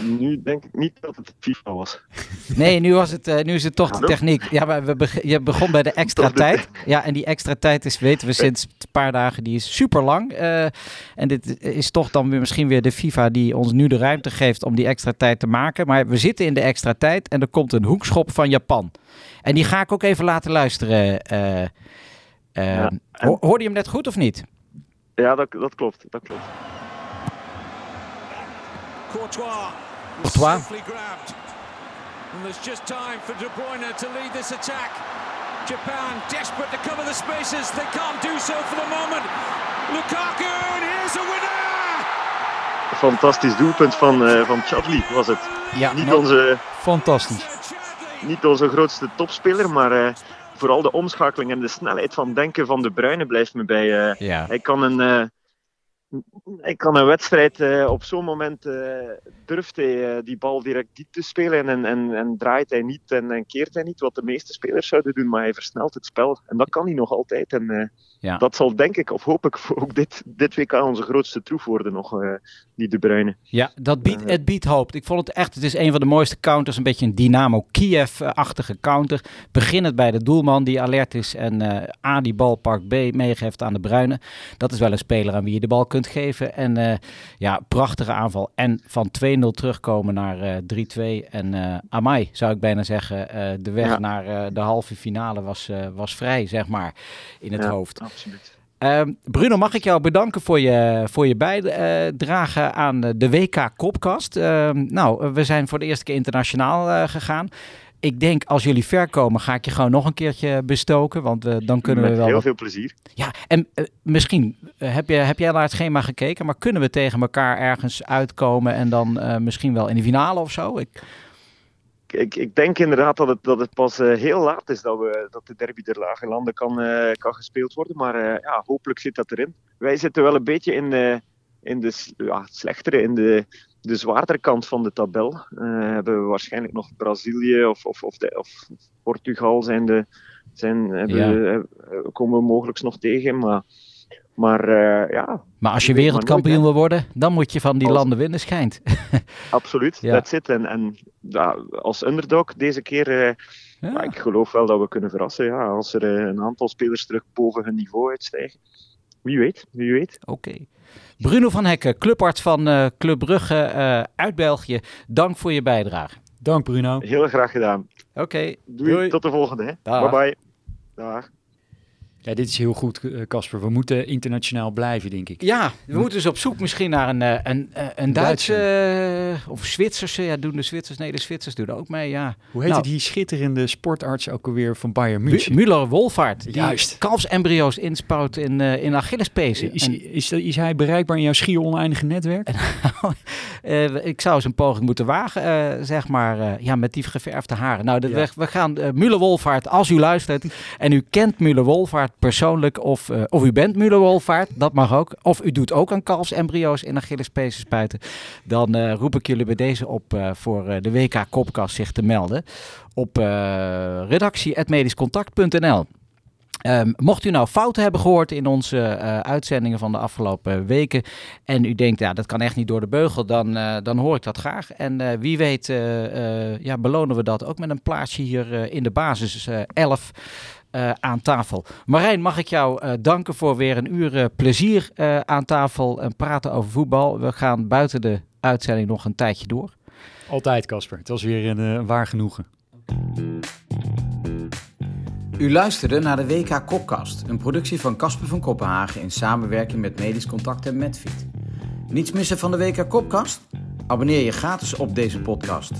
Nu denk ik niet dat het FIFA was. <laughs>
Nee, nu, was het, uh, nu is het toch de techniek. Ja, maar we beg je begon bij de extra <laughs> tijd. Ja, en die extra tijd is, weten we sinds een paar dagen, die is super lang. Uh, en dit is toch dan weer misschien weer de FIFA die ons nu de ruimte geeft om die extra tijd te maken. Maar we zitten in de extra tijd en er komt een hoekschop van Japan. En die ga ik ook even laten luisteren. Uh, ja, en... Hoorde je hem net goed of niet?
Ja, dat, dat klopt. Dat klopt.
Courtois.
Courtois.
And there's just time for De Bruyne to lead this attack. Japan desperate to cover the spaces. They can't do so for the moment. Lukaku, and here's a winner!
Fantastisch doelpunt van, uh, van Chadli was het.
Ja,
niet onze,
fantastisch.
Niet onze grootste topspeler, maar uh, vooral de omschakeling en de snelheid van denken van De Bruyne blijft me bij. Uh,
ja.
Hij kan een ik kan een wedstrijd uh, op zo'n moment uh, durft hij uh, die bal direct diep te spelen en, en, en draait hij niet en, en, keert hij niet, wat de meeste spelers zouden doen, maar hij versnelt het spel. En dat kan hij nog altijd. En ja. dat zal denk ik, of hoop ik, ook dit, dit WK onze grootste troef worden nog, die De Bruyne.
Ja, dat biedt, het biedt hoop. Ik vond het echt, het is een van de mooiste counters, een beetje een Dynamo Kiev-achtige counter. Beginnend bij de doelman die alert is en A die bal pakt, B meegeeft aan De Bruyne. Dat is wel een speler aan wie je de bal kunt geven. En uh, ja, prachtige aanval. En van 2-0 terugkomen naar uh, 3-2. En uh, Amai, zou ik bijna zeggen, de weg ja. naar de halve finale was, was vrij, zeg maar, in het
ja,
hoofd.
Absoluut.
Uh, Bruno, mag ik jou bedanken voor je, voor je bijdrage aan de WK Kopkast. Uh, nou, we zijn voor de eerste keer internationaal uh, gegaan ik denk als jullie ver komen, ga ik je gewoon nog een keertje bestoken. Want uh, dan kunnen
Met
we wel.
Heel
wat...
veel plezier.
Ja, en uh, misschien uh, heb, je, heb jij naar het schema gekeken, maar kunnen we tegen elkaar ergens uitkomen en dan misschien wel in de finale of zo? Ik...
Ik, ik denk inderdaad dat het, dat het pas heel laat is dat, we, dat de derby der lage landen kan, kan gespeeld worden. Maar ja, hopelijk zit dat erin. Wij zitten wel een beetje in de, in de ja, slechtere, in de, de zwaardere kant van de tabel uh, hebben we waarschijnlijk nog Brazilië of, of, of, de, of Portugal zijn de, zijn, hebben, ja. uh, komen we mogelijk nog tegen. Maar, maar uh, ja.
Maar als je wereldkampioen wil worden, dan moet je van die als, landen winnen, schijnt. <laughs>
absoluut, ja. that's it. En, en ja, als underdog deze keer, ja. ik geloof wel dat we kunnen verrassen. Ja, als er een aantal spelers terug boven hun niveau uitstijgen. Wie weet, wie weet.
Oké. Okay. Bruno van Hekken, clubarts van uh, Club Brugge uh, uit België. Dank voor je bijdrage.
Dank Bruno.
Heel graag gedaan.
Oké. Okay.
Doei. Doei. Tot de volgende. Bye bye. Dag.
Ja, dit is heel goed, Casper. We moeten internationaal blijven, denk ik.
Ja, we moeten dus op zoek misschien naar een, een, een, een Duitse of Zwitserse. Ja, doen de Zwitsers? Nee, de Zwitsers doen er ook mee, ja.
Hoe heet nou, die schitterende sportarts ook alweer van Bayern München?
Müller-Wolvaart.
Juist.
kalfsembryo's inspout in, uh, in Achillespezen.
Is, en, is, is, hij bereikbaar in jouw schier oneindige netwerk?
uh, <laughs> ik zou eens een poging moeten wagen, uh, zeg maar. ja, met die geverfde haren. Nou, de, ja. we, we, gaan Müller-Wolvaart, als u luistert en u kent Müller-Wolvaart persoonlijk of, uh, of u bent Müller-Wolvaart, dat mag ook. Of u doet ook aan kalfsembryo's in Achillespezen spuiten. Dan uh, roep ik jullie bij deze op uh, voor de WK Kopkast zich te melden op redactie.medischcontact.nl. Um, mocht u nou fouten hebben gehoord in onze uitzendingen van de afgelopen weken en u denkt, ja, dat kan echt niet door de beugel, dan, dan hoor ik dat graag. En wie weet ja, belonen we dat ook met een plaatsje hier in de basis 11 aan tafel. Marijn, mag ik jou danken voor weer een uur plezier aan tafel en praten over voetbal. We gaan buiten de uitzending nog een tijdje door.
Altijd, Casper. Het was weer een waar genoegen.
U luisterde naar de WK Kopkast, een productie van Casper van Kopenhagen in samenwerking met Medisch Contact en Medfeed. Niets missen van de WK Kopkast? Abonneer je gratis op deze podcast.